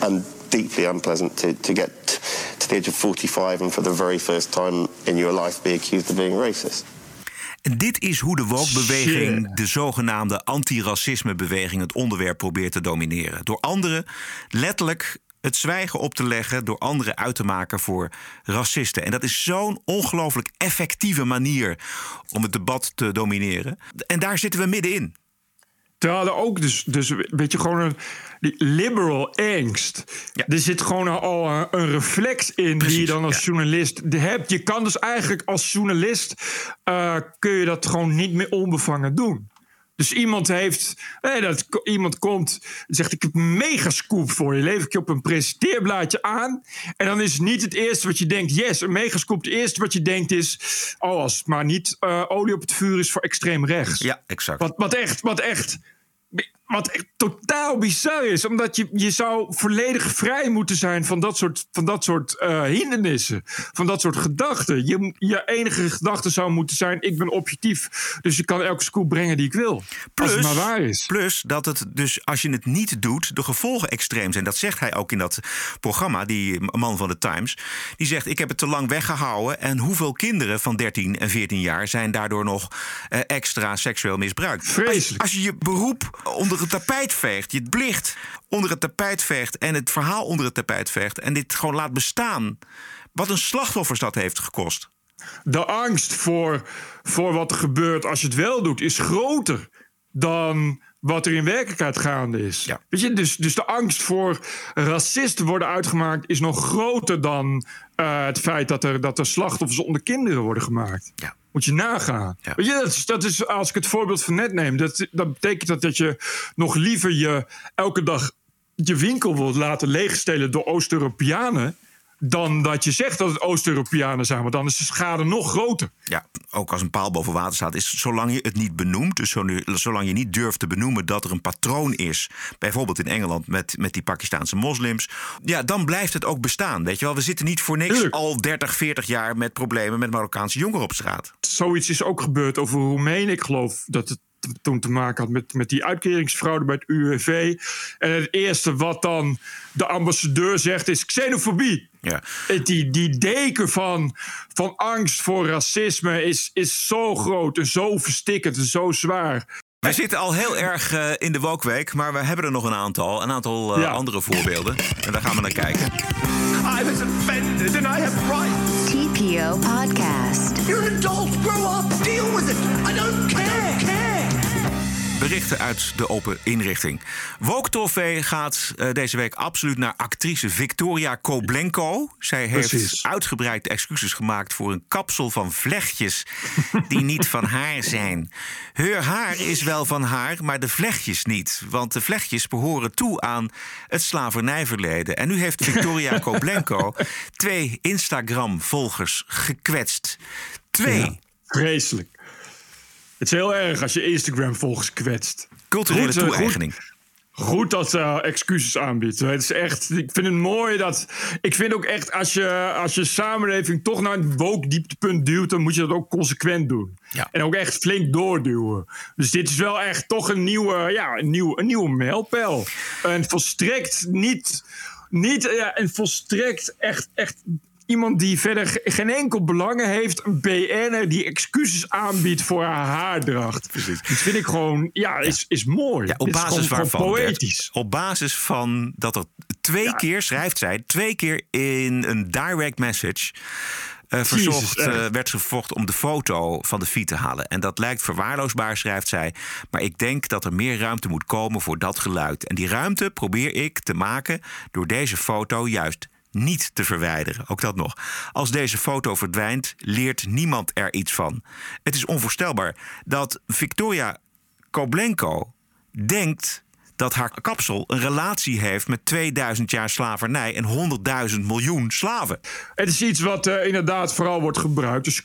and deeply unpleasant to, to get to the age of 45 and for the very first time in your life be accused of being racist. En dit is hoe de woke-beweging, de zogenaamde antiracisme-beweging, het onderwerp probeert te domineren. Door anderen letterlijk het zwijgen op te leggen, door anderen uit te maken voor racisten. En dat is zo'n ongelooflijk effectieve manier om het debat te domineren. En daar zitten we middenin. Terwijl er ook dus, dus weet je, gewoon een die liberal angst. Er zit gewoon al een, een reflex in die je dan als journalist hebt. Je kan dus eigenlijk als journalist eh, kun je dat gewoon niet meer onbevangen doen. Dus iemand heeft, eh, dat, iemand komt en zegt: Ik heb een mega scoop voor je. Lever ik je op een presenteerblaadje aan. En dan is niet het eerste wat je denkt: Yes, een mega scoop. Het eerste wat je denkt is: Oh, als het maar niet eh, olie op het vuur is voor extreem rechts. Ja, exact. Wat, wat echt, wat echt. Wat echt totaal bizar is, omdat je, je zou volledig vrij moeten zijn van dat soort, van dat soort eh, hindernissen, van dat soort gedachten. Je, je enige gedachte zou moeten zijn: ik ben objectief, dus ik kan elke scoop brengen die ik wil. als het maar waar is. Plus dat het dus, als je het niet doet, de gevolgen extreem zijn. Dat zegt hij ook in dat programma, die man van de Times. Die zegt: Ik heb het te lang weggehouden. En hoeveel kinderen van 13 en 14 jaar zijn daardoor nog eh, extra seksueel misbruikt? Vreselijk. Als, als je je beroep onder het tapijt veegt, je plicht onder het tapijt veegt en het verhaal onder het tapijt veegt en dit gewoon laat bestaan. Wat een slachtoffers dat heeft gekost. De angst voor, voor wat er gebeurt als je het wel doet, is groter dan wat er in werkelijkheid gaande is. Weet je, dus, dus de angst voor racisten worden uitgemaakt is nog groter dan eh, het feit dat er, dat er slachtoffers onder kinderen worden gemaakt. Moet je nagaan. Weet je, dat is, dat is, als ik het voorbeeld van net neem, dat, dat betekent dat, dat je nog liever je elke dag je winkel wilt laten leegstelen door Oost-Europeanen dan dat je zegt dat het Oost-Europeanen zijn. Want dan is de schade nog groter. Ja, ook als een paal boven water staat, is zolang je het niet benoemt, dus zolang je niet durft te benoemen dat er een patroon is, bijvoorbeeld in Engeland met, met die Pakistaanse moslims, ja, dan blijft het ook bestaan. Weet je wel, we zitten niet voor niks al 30, 40 jaar met problemen met Marokkaanse jongeren op straat. Zoiets is ook gebeurd over Roemenen. Ik geloof dat het toen te maken had met, met die uitkeringsfraude bij het UWV. En het eerste wat dan de ambassadeur zegt is xenofobie. Ja. Die, die deken van, van angst voor racisme is, is zo groot en zo verstikkend en zo zwaar. We zitten al heel erg uh, in de Wokweek, maar we hebben er nog een aantal. Een aantal uh, ja. andere voorbeelden. En daar gaan we naar kijken. I was offended and I have rights. TPO Podcast. You're an adult. Grow up. Deal with it. Berichten uit de open inrichting. Woke gaat uh, deze week absoluut naar actrice Victoria Koblenko. Zij heeft Precies. uitgebreid excuses gemaakt voor een kapsel van vlechtjes die niet van haar zijn. Haar haar is wel van haar, maar de vlechtjes niet. Want de vlechtjes behoren toe aan het slavernijverleden. En nu heeft Victoria Koblenko twee Instagram-volgers gekwetst. Twee. Ja, vreselijk. Het is heel erg als je Instagram-volgers kwetst. Culturele goed, toe-eigening. Goed, dat ze uh, excuses aanbiedt. Het is echt, ik vind het mooi dat. Ik vind ook echt, als je, als je samenleving toch naar een woke-dieptepunt duwt, dan moet je dat ook consequent doen. Ja. En ook echt flink doorduwen. Dus dit is wel echt toch een nieuwe, ja, een nieuwe, een nieuwe mijlpaal. En volstrekt niet. Niet, ja, en volstrekt echt, echt iemand die verder geen enkel belangen heeft. Een BN'er die excuses aanbiedt voor haar haardracht. Precies. Dat vind ik gewoon, ja, is, is mooi. Ja, op basis waarvan? Poëtisch. op basis van dat er twee keer, schrijft zij, twee keer in een direct message. Uh, verzocht, uh, werd gevocht om de foto van de fiets te halen. En dat lijkt verwaarloosbaar, schrijft zij. Maar ik denk dat er meer ruimte moet komen voor dat geluid. En die ruimte probeer ik te maken door deze foto juist niet te verwijderen. Ook dat nog. Als deze foto verdwijnt, leert niemand er iets van. Het is onvoorstelbaar dat Victoria Koblenko denkt dat haar kapsel een relatie heeft met 2000 jaar slavernij en 100.000 miljoen slaven. Het is iets wat uh, inderdaad vooral wordt gebruikt als je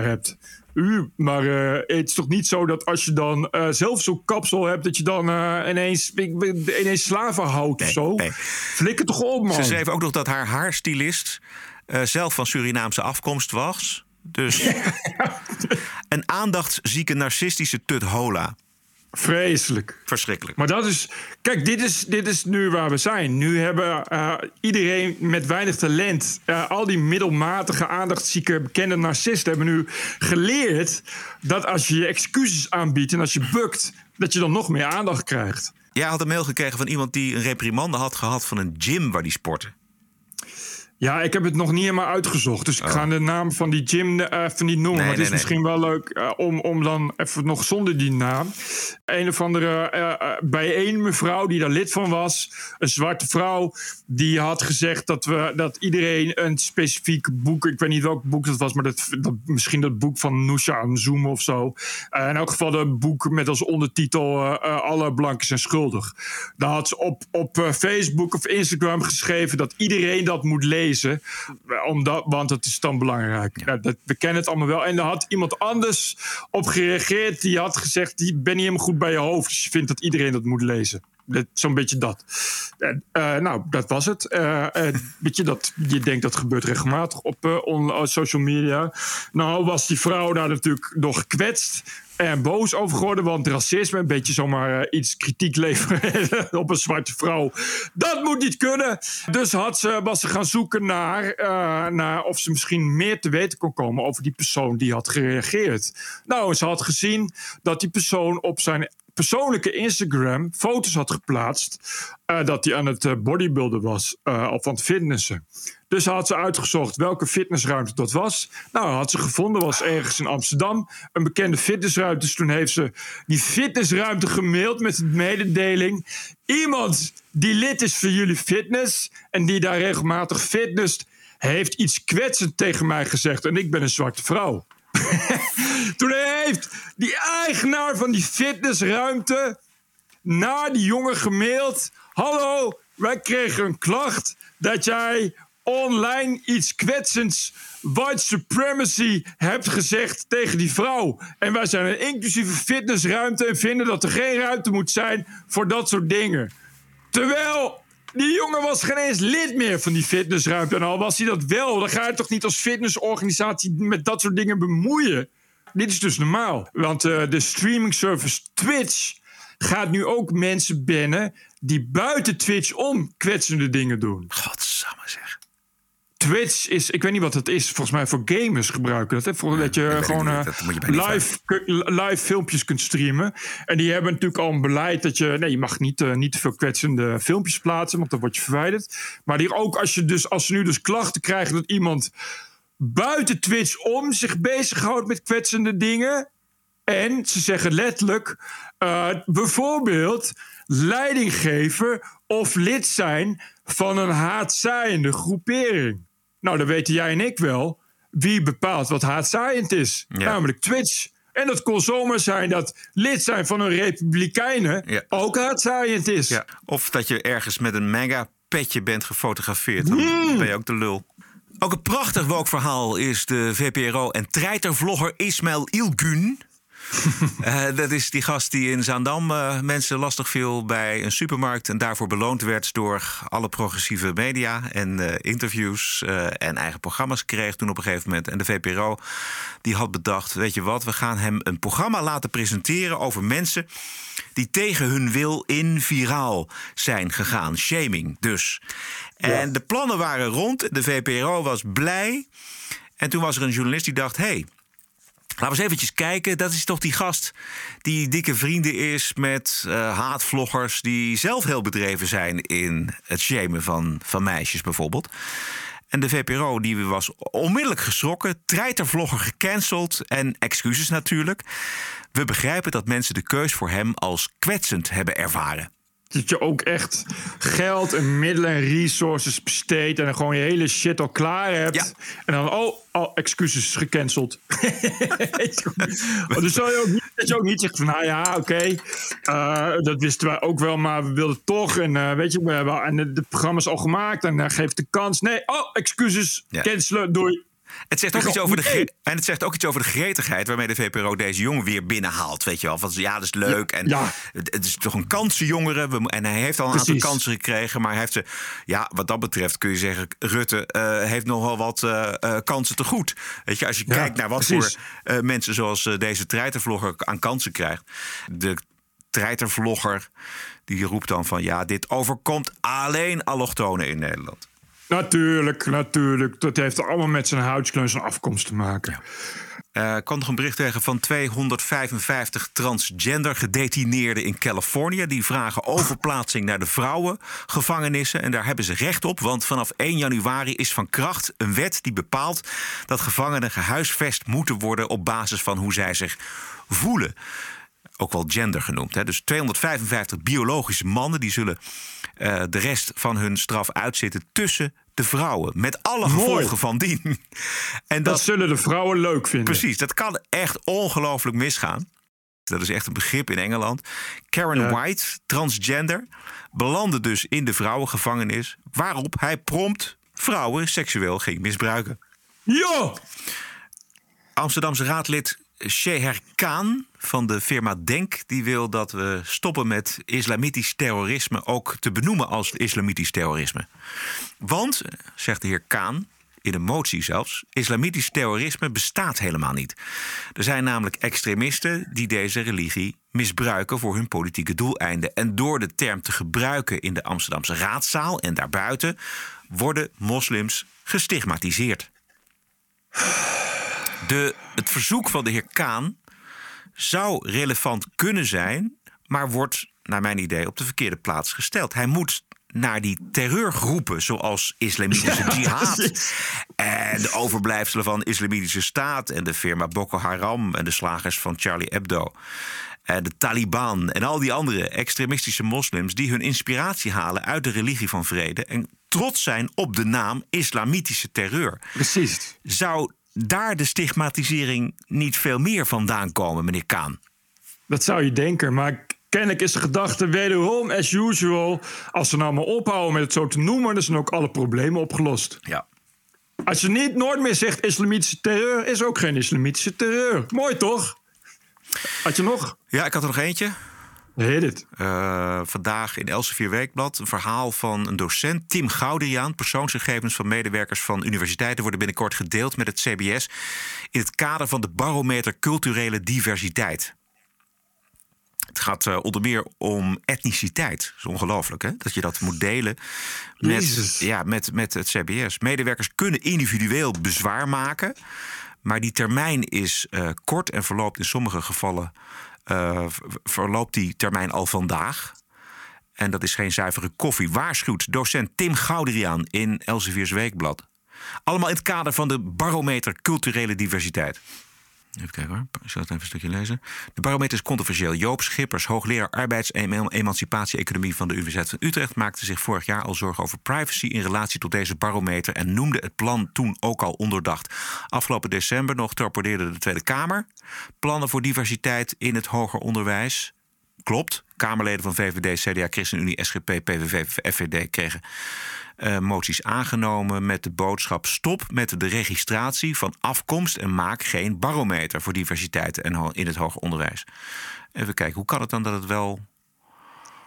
hebt u. Maar uh, het is toch niet zo dat als je dan uh, zelf zo'n kapsel hebt, dat je dan uh, ineens, ineens slaven houdt nee, of zo? Nee. Flikker toch op, man. Ze schreef ook nog dat haar haarstylist zelf van Surinaamse afkomst was. Dus een aandachtszieke narcistische tut hola. Vreselijk. Verschrikkelijk. Maar dat is. Kijk, dit is, dit is nu waar we zijn. Nu hebben uh, iedereen met weinig talent. Uh, al die middelmatige, aandachtszieke, bekende narcisten hebben nu geleerd. dat als je je excuses aanbiedt en als je bukt. dat je dan nog meer aandacht krijgt. Jij had een mail gekregen van iemand die een reprimande had gehad van een gym waar die sportte. Ja, ik heb het nog niet helemaal uitgezocht. Dus ik oh. ga de naam van die gym even niet noemen. maar het is misschien wel leuk uh, om, om dan even nog zonder die naam. Een of andere uh, bij één mevrouw die daar lid van was. Een zwarte vrouw. Die had gezegd dat, we, dat iedereen een specifiek boek. Ik weet niet welk boek dat was. Maar dat, dat misschien dat boek van Nusha Zoom of zo. in elk geval een boek met als ondertitel. Alle blanken zijn schuldig. Daar had ze op, op Facebook of Instagram geschreven. Dat iedereen dat moet lezen omdat, want het is dan belangrijk. Ja. dat, we kennen het allemaal wel. En daar had iemand anders op gereageerd. Die had gezegd, die ben niet helemaal goed bij je hoofd. Dus je vindt dat iedereen dat moet lezen. Zo'n beetje dat. Uh, nou, dat was het. Uh, weet je, dat, je denkt dat gebeurt regelmatig op on, social media. Nou was die vrouw daar natuurlijk nog gekwetst en boos over geworden. Want racisme, een beetje zomaar uh, iets kritiek leveren op een zwarte vrouw. Dat moet niet kunnen. Dus had ze, was ze gaan zoeken naar, uh, naar of ze misschien meer te weten kon komen over die persoon die had gereageerd. Nou, ze had gezien dat die persoon op zijn persoonlijke Instagram foto's had geplaatst. Uh, dat hij aan het uh, bodybuilden was uh, of aan het fitnessen. Dus had ze uitgezocht welke fitnessruimte dat was. Nou, had ze gevonden, was ergens in Amsterdam. Een bekende fitnessruimte. Dus toen heeft ze die fitnessruimte gemaild met de mededeling. Iemand die lid is voor jullie fitness en die daar regelmatig fitness, heeft iets kwetsend tegen mij gezegd. En ik ben een zwarte vrouw. Toen heeft die eigenaar van die fitnessruimte naar die jongen gemaild. Hallo, wij kregen een klacht dat jij online iets kwetsends white supremacy hebt gezegd tegen die vrouw. En wij zijn een inclusieve fitnessruimte en vinden dat er geen ruimte moet zijn voor dat soort dingen. Terwijl die jongen was geen eens lid meer van die fitnessruimte. En al was hij dat wel, dan ga je toch niet als fitnessorganisatie met dat soort dingen bemoeien. Dit is dus normaal. Want uh, de streaming service Twitch gaat nu ook mensen bannen die buiten Twitch om kwetsende dingen doen. Godsamme zeg. Twitch is, ik weet niet wat het is, volgens mij voor gamers gebruiken dat. Hè? Voor, dat je gewoon uh, live, live filmpjes kunt streamen. En die hebben natuurlijk al een beleid dat je, nee, je mag niet, uh, niet te veel kwetsende filmpjes plaatsen, want dan word je verwijderd. Maar die ook als je dus, als ze nu dus klachten krijgen dat iemand buiten Twitch om zich bezighoudt met kwetsende dingen. En ze zeggen letterlijk, uh, bijvoorbeeld leidinggever of lid zijn van een haatzaaiende groepering. Nou, dan weten jij en ik wel wie bepaalt wat haatzaaiend is. Namelijk Twitch. En dat kon zomaar zijn dat lid zijn van een republikeinen ook haatzaaiend is. Ja. Of dat je ergens met een mega petje bent gefotografeerd. Dan hmm. ben je ook de lul. Ook een prachtig woke-verhaal is de VPRO en treitervlogger Ismail Ilgun. Uh, dat is die gast die in Zaandam uh, mensen lastig viel bij een supermarkt. En daarvoor beloond werd door alle progressieve media en uh, interviews en eigen programma's kreeg toen op een gegeven moment. En de VPRO die had bedacht: weet je wat, we gaan hem een programma laten presenteren over mensen die tegen hun wil in viraal zijn gegaan. Shaming dus. En de plannen waren rond. De VPRO was blij. En toen was er een journalist die dacht: hey, Laten we eens eventjes kijken. Dat is toch die gast die dikke vrienden is met uh, haatvloggers... die zelf heel bedreven zijn in het shamen van, van meisjes bijvoorbeeld. En de VPRO die was onmiddellijk geschrokken. Treitervlogger gecanceld en excuses natuurlijk. We begrijpen dat mensen de keus voor hem als kwetsend hebben ervaren dat je ook echt geld en middelen en resources besteedt en dan gewoon je hele shit al klaar hebt. En dan, oh, oh, excuses gecanceld. dus zou je ook niet, dat je ook niet zegt van, nou ja, oké, okay, uh, eh, dat wisten wij ook wel, maar we wilden toch. En uh, weet je, we hebben en de, de programma is al gemaakt en uh, geeft de kans. Nee, oh, excuses, cancelen, doei. Het zegt, ook iets over de en het zegt ook iets over de gretigheid waarmee de VPRO deze jongen weer binnenhaalt. Weet je wel, van ja, dat is leuk. En het is toch een kansenjongere. En hij heeft al een aantal kansen gekregen. Maar hij heeft ze, ja, wat dat betreft kun je zeggen, Rutte uh, heeft nogal wat uh, uh, kansen te goed. Weet je, als je kijkt naar wat voor mensen zoals deze treitervlogger aan kansen krijgt. De treitervlogger die roept dan van ja, dit overkomt alleen allochtonen in Nederland. Natuurlijk, natuurlijk. Dat heeft allemaal met zijn huidskleur en zijn afkomst te maken. Uh, kwam nog een bericht tegen van 255 transgender gedetineerden in Californië. Die vragen overplaatsing naar de vrouwengevangenissen. En daar hebben ze recht op, want vanaf 1 januari is van kracht een wet die bepaalt dat gevangenen gehuisvest moeten worden op basis van hoe zij zich voelen. Ook wel gender genoemd. Hè. Dus 255 biologische mannen die zullen uh, de rest van hun straf uitzitten tussen de vrouwen. Met alle gevolgen van dien. en dat, dat, zullen de vrouwen leuk vinden. Precies, dat kan echt ongelooflijk misgaan. Dat is echt een begrip in Engeland. Karen White, transgender, belandde dus in de vrouwengevangenis. Waarop hij prompt vrouwen seksueel ging misbruiken. Ja! Amsterdamse raadlid Sheher Khan van de firma Denk die wil dat we stoppen met islamitisch terrorisme ook te benoemen als islamitisch terrorisme. Want, zegt de heer Kaan, in een motie zelfs, islamitisch terrorisme bestaat helemaal niet. Er zijn namelijk extremisten die deze religie misbruiken voor hun politieke doeleinden. En door de term te gebruiken in de Amsterdamse raadzaal en daarbuiten worden moslims gestigmatiseerd. De, het verzoek van de heer Kaan zou relevant kunnen zijn, maar wordt, naar mijn idee, op de verkeerde plaats gesteld. Hij moet naar die terreurgroepen zoals Islamitische Jihad en de overblijfselen van Islamitische Staat en de firma Boko Haram en de slagers van Charlie Hebdo. En de Taliban en al die andere extremistische moslims die hun inspiratie halen uit de religie van vrede en trots zijn op de naam islamitische terreur. Precies. Zou daar de stigmatisering niet veel meer vandaan komen, meneer Kaan? Dat zou je denken, maar kennelijk is de gedachte wederom, as usual... als ze nou maar ophouden met het zo te noemen... dan zijn ook alle problemen opgelost. Ja. Als je niet nooit meer zegt islamitische terreur... is ook geen islamitische terreur. Mooi toch? Had je nog? Ja, ik had er nog eentje. Heet het. Uh, vandaag in Elsevier Weekblad een verhaal van een docent, Tim Gouderiaan. Persoonsgegevens van medewerkers van universiteiten worden binnenkort gedeeld met het CBS in het kader van de barometer culturele diversiteit. Het gaat uh, onder meer om etniciteit. Dat is ongelooflijk, hè? Dat je dat moet delen met, ja, met, met het CBS. Medewerkers kunnen individueel bezwaar maken. Maar die termijn is uh, kort en verloopt in sommige gevallen uh, verloopt die termijn al vandaag. En dat is geen zuivere koffie. Waarschuwt docent Tim Gouderiaan in Elsevier's Weekblad. Allemaal in het kader van de barometer culturele diversiteit. Even kijken hoor, ik zal het even een stukje lezen. De barometer is controversieel. Joop Schippers, hoogleraar arbeids- en emancipatie-economie van de Universiteit van Utrecht, maakte zich vorig jaar al zorgen over privacy in relatie tot deze barometer en noemde het plan toen ook al onderdacht. Afgelopen december nog torpedeerde de Tweede Kamer plannen voor diversiteit in het hoger onderwijs. Klopt. Kamerleden van VVD, CDA, ChristenUnie, SGP, PVV, FVD kregen uh, moties aangenomen met de boodschap: stop met de registratie van afkomst en maak geen barometer voor diversiteit en in het hoger onderwijs. Even kijken, hoe kan het dan dat het wel.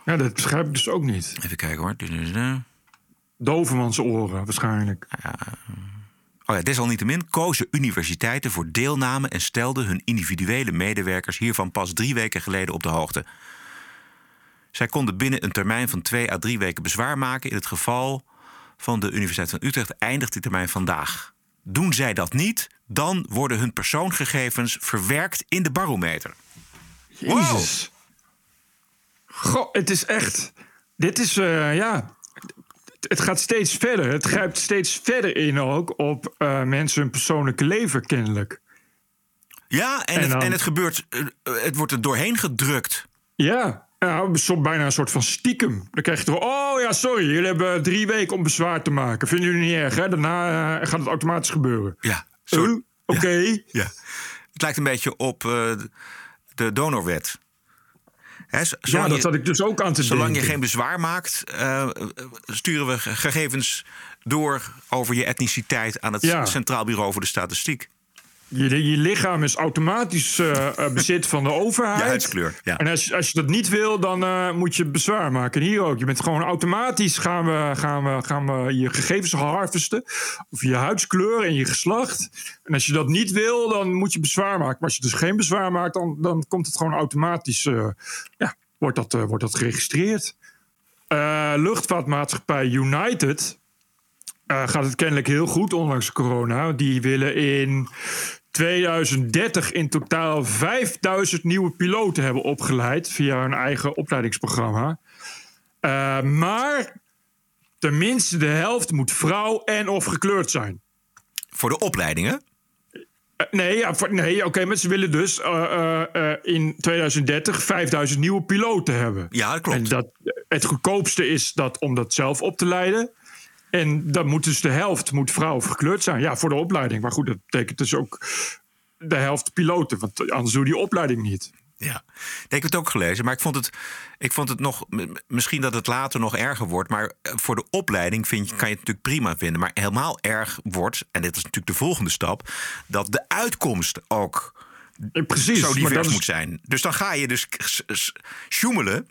Ja, dat begrijp ik dus ook niet. Even kijken hoor. Dovermans oren waarschijnlijk. Ja. Oh ja, desalniettemin kozen universiteiten voor deelname en stelden hun individuele medewerkers hiervan pas drie weken geleden op de hoogte. Zij konden binnen een termijn van twee à drie weken bezwaar maken in het geval van de Universiteit van Utrecht eindigt die termijn vandaag. Doen zij dat niet, dan worden hun persoonsgegevens verwerkt in de barometer. Jezus. Goh, het is echt. Dit is, uh, ja. Het gaat steeds verder. Het grijpt steeds verder in ook op uh, mensen hun persoonlijke leven, kennelijk. Ja, en, en, het, en het gebeurt. Uh, het wordt er doorheen gedrukt. Ja. Ja, bijna een soort van stiekem. Dan krijg je toch, oh ja, sorry, jullie hebben drie weken om bezwaar te maken. Vinden jullie niet erg, hè? Daarna uh, gaat het automatisch gebeuren. Ja, uh, Oké. Okay. Ja, Het lijkt een beetje op uh, de donorwet. Hè, ja, dat zat ik dus ook aan te zolang denken. je geen bezwaar maakt, sturen we gegevens door over je etniciteit aan het ja. Centraal Bureau voor de Statistiek. Je, je lichaam is automatisch uh, bezit van de overheid. Je huidskleur, ja. En als, als je dat niet wil, dan uh, moet je bezwaar maken. En hier ook. Je bent gewoon automatisch gaan we, gaan we, gaan we je gegevens harvesten. Of je huidskleur en je geslacht. En als je dat niet wil, dan moet je bezwaar maken. Maar als je dus geen bezwaar maakt, dan, dan komt het gewoon automatisch. Uh, ja, wordt dat, wordt dat geregistreerd. luchtvaartmaatschappij United. gaat het kennelijk heel goed, ondanks corona. Die willen in 2030 in totaal 5000 nieuwe piloten hebben opgeleid via hun eigen opleidingsprogramma. Uh, maar tenminste de helft moet vrouw en of gekleurd zijn. Voor de opleidingen? Uh, nee, ja, nee oké, okay, maar ze willen dus uh, in 2030 5000 nieuwe piloten hebben. Ja, dat klopt. En dat, het goedkoopste is dat om dat zelf op te leiden. En dan moet dus de helft moet vrouw of gekleurd zijn. Ja, voor de opleiding. Maar goed, dat betekent dus ook de helft piloten. Want anders doe je die opleiding niet. Ja, ik heb het ook gelezen, maar ik vond het, ik vond het nog. Misschien dat het later nog erger wordt, maar voor de opleiding vind je, kan je het natuurlijk prima vinden. Maar helemaal erg wordt, en dit is natuurlijk de volgende stap, dat de uitkomst ook Precies, zo divers is... moet zijn. Dus dan ga je dus sjoemelen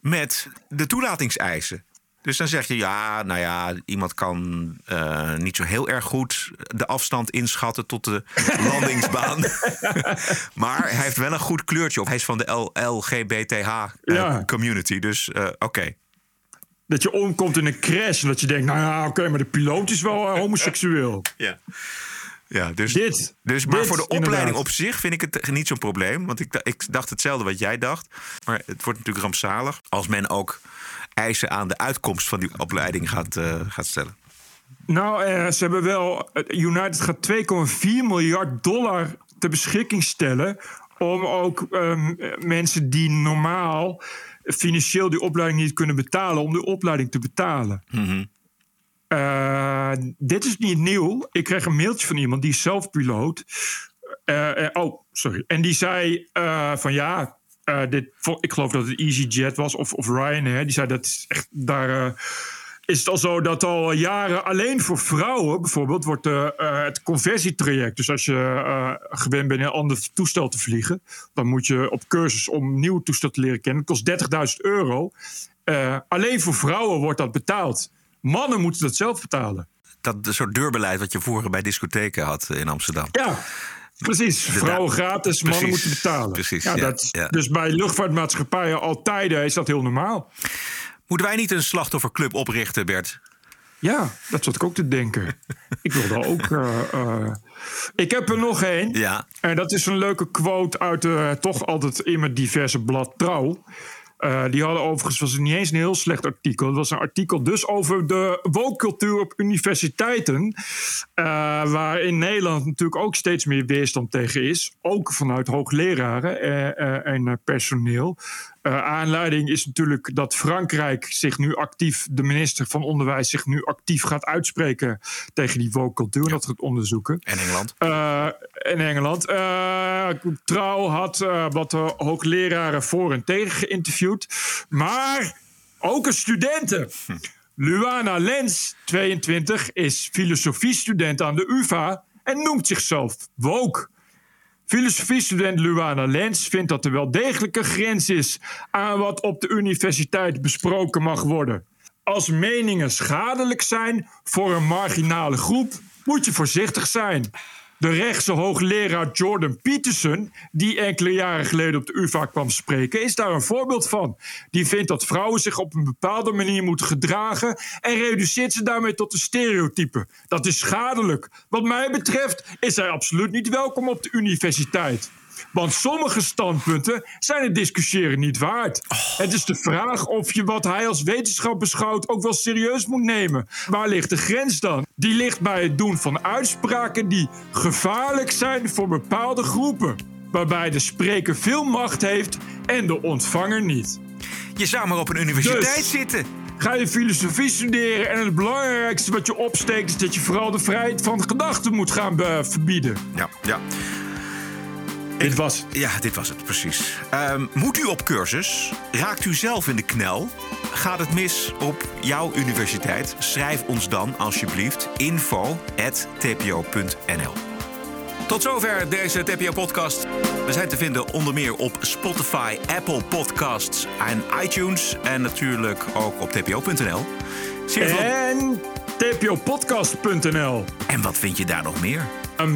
met de toelatingseisen. Dus dan zeg je, ja, nou ja, iemand kan uh, niet zo heel erg goed de afstand inschatten tot de landingsbaan. maar hij heeft wel een goed kleurtje op. Hij is van de LGBTH-community, uh, dus uh, oké. Okay. Dat je omkomt in een crash en dat je denkt, nou ja, oké, okay, maar de piloot is wel homoseksueel. ja. Ja, dus, dit, dus maar dit, voor de opleiding inderdaad. op zich vind ik het niet zo'n probleem. Want ik, ik dacht hetzelfde wat jij dacht. Maar het wordt natuurlijk rampzalig als men ook eisen aan de uitkomst van die opleiding gaat, uh, gaat stellen. Nou, uh, ze hebben wel. United gaat 2,4 miljard dollar ter beschikking stellen. Om ook um, mensen die normaal financieel die opleiding niet kunnen betalen, om de opleiding te betalen. Mm -hmm. uh, dit is niet nieuw. Ik kreeg een mailtje van iemand die is zelf piloot. oh, sorry. En die zei van ja, eh, dit, ik geloof dat het EasyJet was of, of Ryanair. Die zei dat is echt daar. is het al zo dat al jaren alleen voor vrouwen bijvoorbeeld wordt het conversietraject. Dus als je gewend bent in een ander toestel te vliegen, dan moet je op cursus om een nieuw toestel te leren kennen. Kost 30.000 euro. alleen voor vrouwen wordt dat betaald. Mannen moeten dat zelf betalen. Dat soort deurbeleid wat je vroeger bij discotheken had in Amsterdam. Ja, Precies, vrouwen gratis, mannen moeten betalen. Precies, ja, dat, Dus bij luchtvaartmaatschappijen al tijden is dat heel normaal. Moeten wij niet een slachtofferclub oprichten, Bert? Ja, dat zat ik ook te denken. ik wilde ook. Uh, uh, ik heb er nog één. Ja. En dat is een leuke quote uit uh, toch altijd in mijn diverse blad Trouw. Uh, die hadden overigens, was het niet eens een heel slecht artikel. Het was een artikel dus over de woke-cultuur op universiteiten. Uh, waar in Nederland natuurlijk ook steeds meer weerstand tegen is. Ook vanuit hoogleraren uh, en personeel. Uh, aanleiding is natuurlijk dat Frankrijk zich nu actief, de minister van Onderwijs zich nu actief gaat uitspreken tegen die woke cultuur. Ja. Dat gaat onderzoeken. En Engeland. Uh, en Engeland. Uh, Trouw had wat hoogleraren voor en tegen geïnterviewd. Maar ook een studenten. Hm. Luana Lens, 22, is filosofiestudent aan de UvA en noemt zichzelf woke. Filosofiestudent Luana Lens vindt dat er wel degelijk een grens is aan wat op de universiteit besproken mag worden. Als meningen schadelijk zijn voor een marginale groep, moet je voorzichtig zijn. De rechtse hoogleraar Jordan Peterson, die enkele jaren geleden op de UvA kwam spreken, is daar een voorbeeld van. Die vindt dat vrouwen zich op een bepaalde manier moeten gedragen en reduceert ze daarmee tot een stereotype. Dat is schadelijk. Wat mij betreft is hij absoluut niet welkom op de universiteit. Want sommige standpunten zijn het discussiëren niet waard. Het is de vraag of je wat hij als wetenschap beschouwt ook wel serieus moet nemen. Waar ligt de grens dan? Die ligt bij het doen van uitspraken die gevaarlijk zijn voor bepaalde groepen. Waarbij de spreker veel macht heeft en de ontvanger niet. Je zou maar op een universiteit Dus- zitten. Ga je filosofie studeren en het belangrijkste wat je opsteekt is dat je vooral de vrijheid van gedachten moet gaan be- verbieden. Ja, ja. Dit was het. Ja, dit was het, precies. Um, moet u op cursus? Raakt u zelf in de knel? Gaat het mis op jouw universiteit? Schrijf ons dan alsjeblieft info.tpo.nl Tot zover deze TPO-podcast. We zijn te vinden onder meer op Spotify, Apple Podcasts en iTunes. En natuurlijk ook op tpo.nl. En tpopodcast.nl. En wat vind je daar nog meer?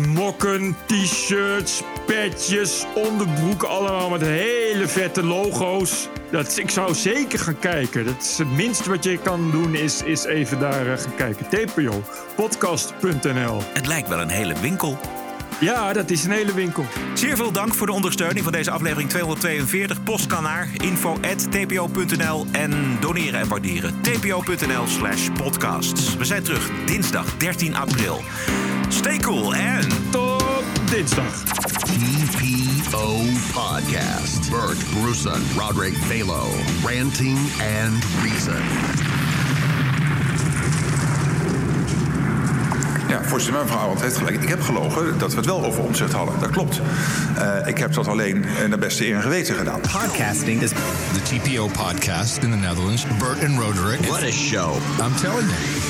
Mokken, t-shirts, petjes, onderbroeken, allemaal met hele vette logo's. Dat, ik zou zeker gaan kijken. Dat is het minste wat je kan doen, is, is even daar uh, gaan kijken. TPO, podcast.nl. Het lijkt wel een hele winkel. Ja, dat is een hele winkel. Zeer veel dank voor de ondersteuning van deze aflevering 242. Post kan naar info.tpo.nl en doneren en waarderen. tpo.nl slash podcasts. We zijn terug dinsdag 13 april. Stay cool en tot dinsdag. TPO Podcast. Bert Bruson, Roderick Balo, Ranting and Reason. Ja, voorzitter, mevrouw Arend heeft gelijk. Ik heb gelogen dat we het wel over omzet hadden. Dat klopt. Uh, ik heb dat alleen naar beste eer en geweten gedaan. Podcasting is the TPO podcast in the Netherlands. Bert and Roderick. What a show. I'm telling you.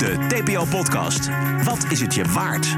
De TPO Podcast. Wat is het je waard?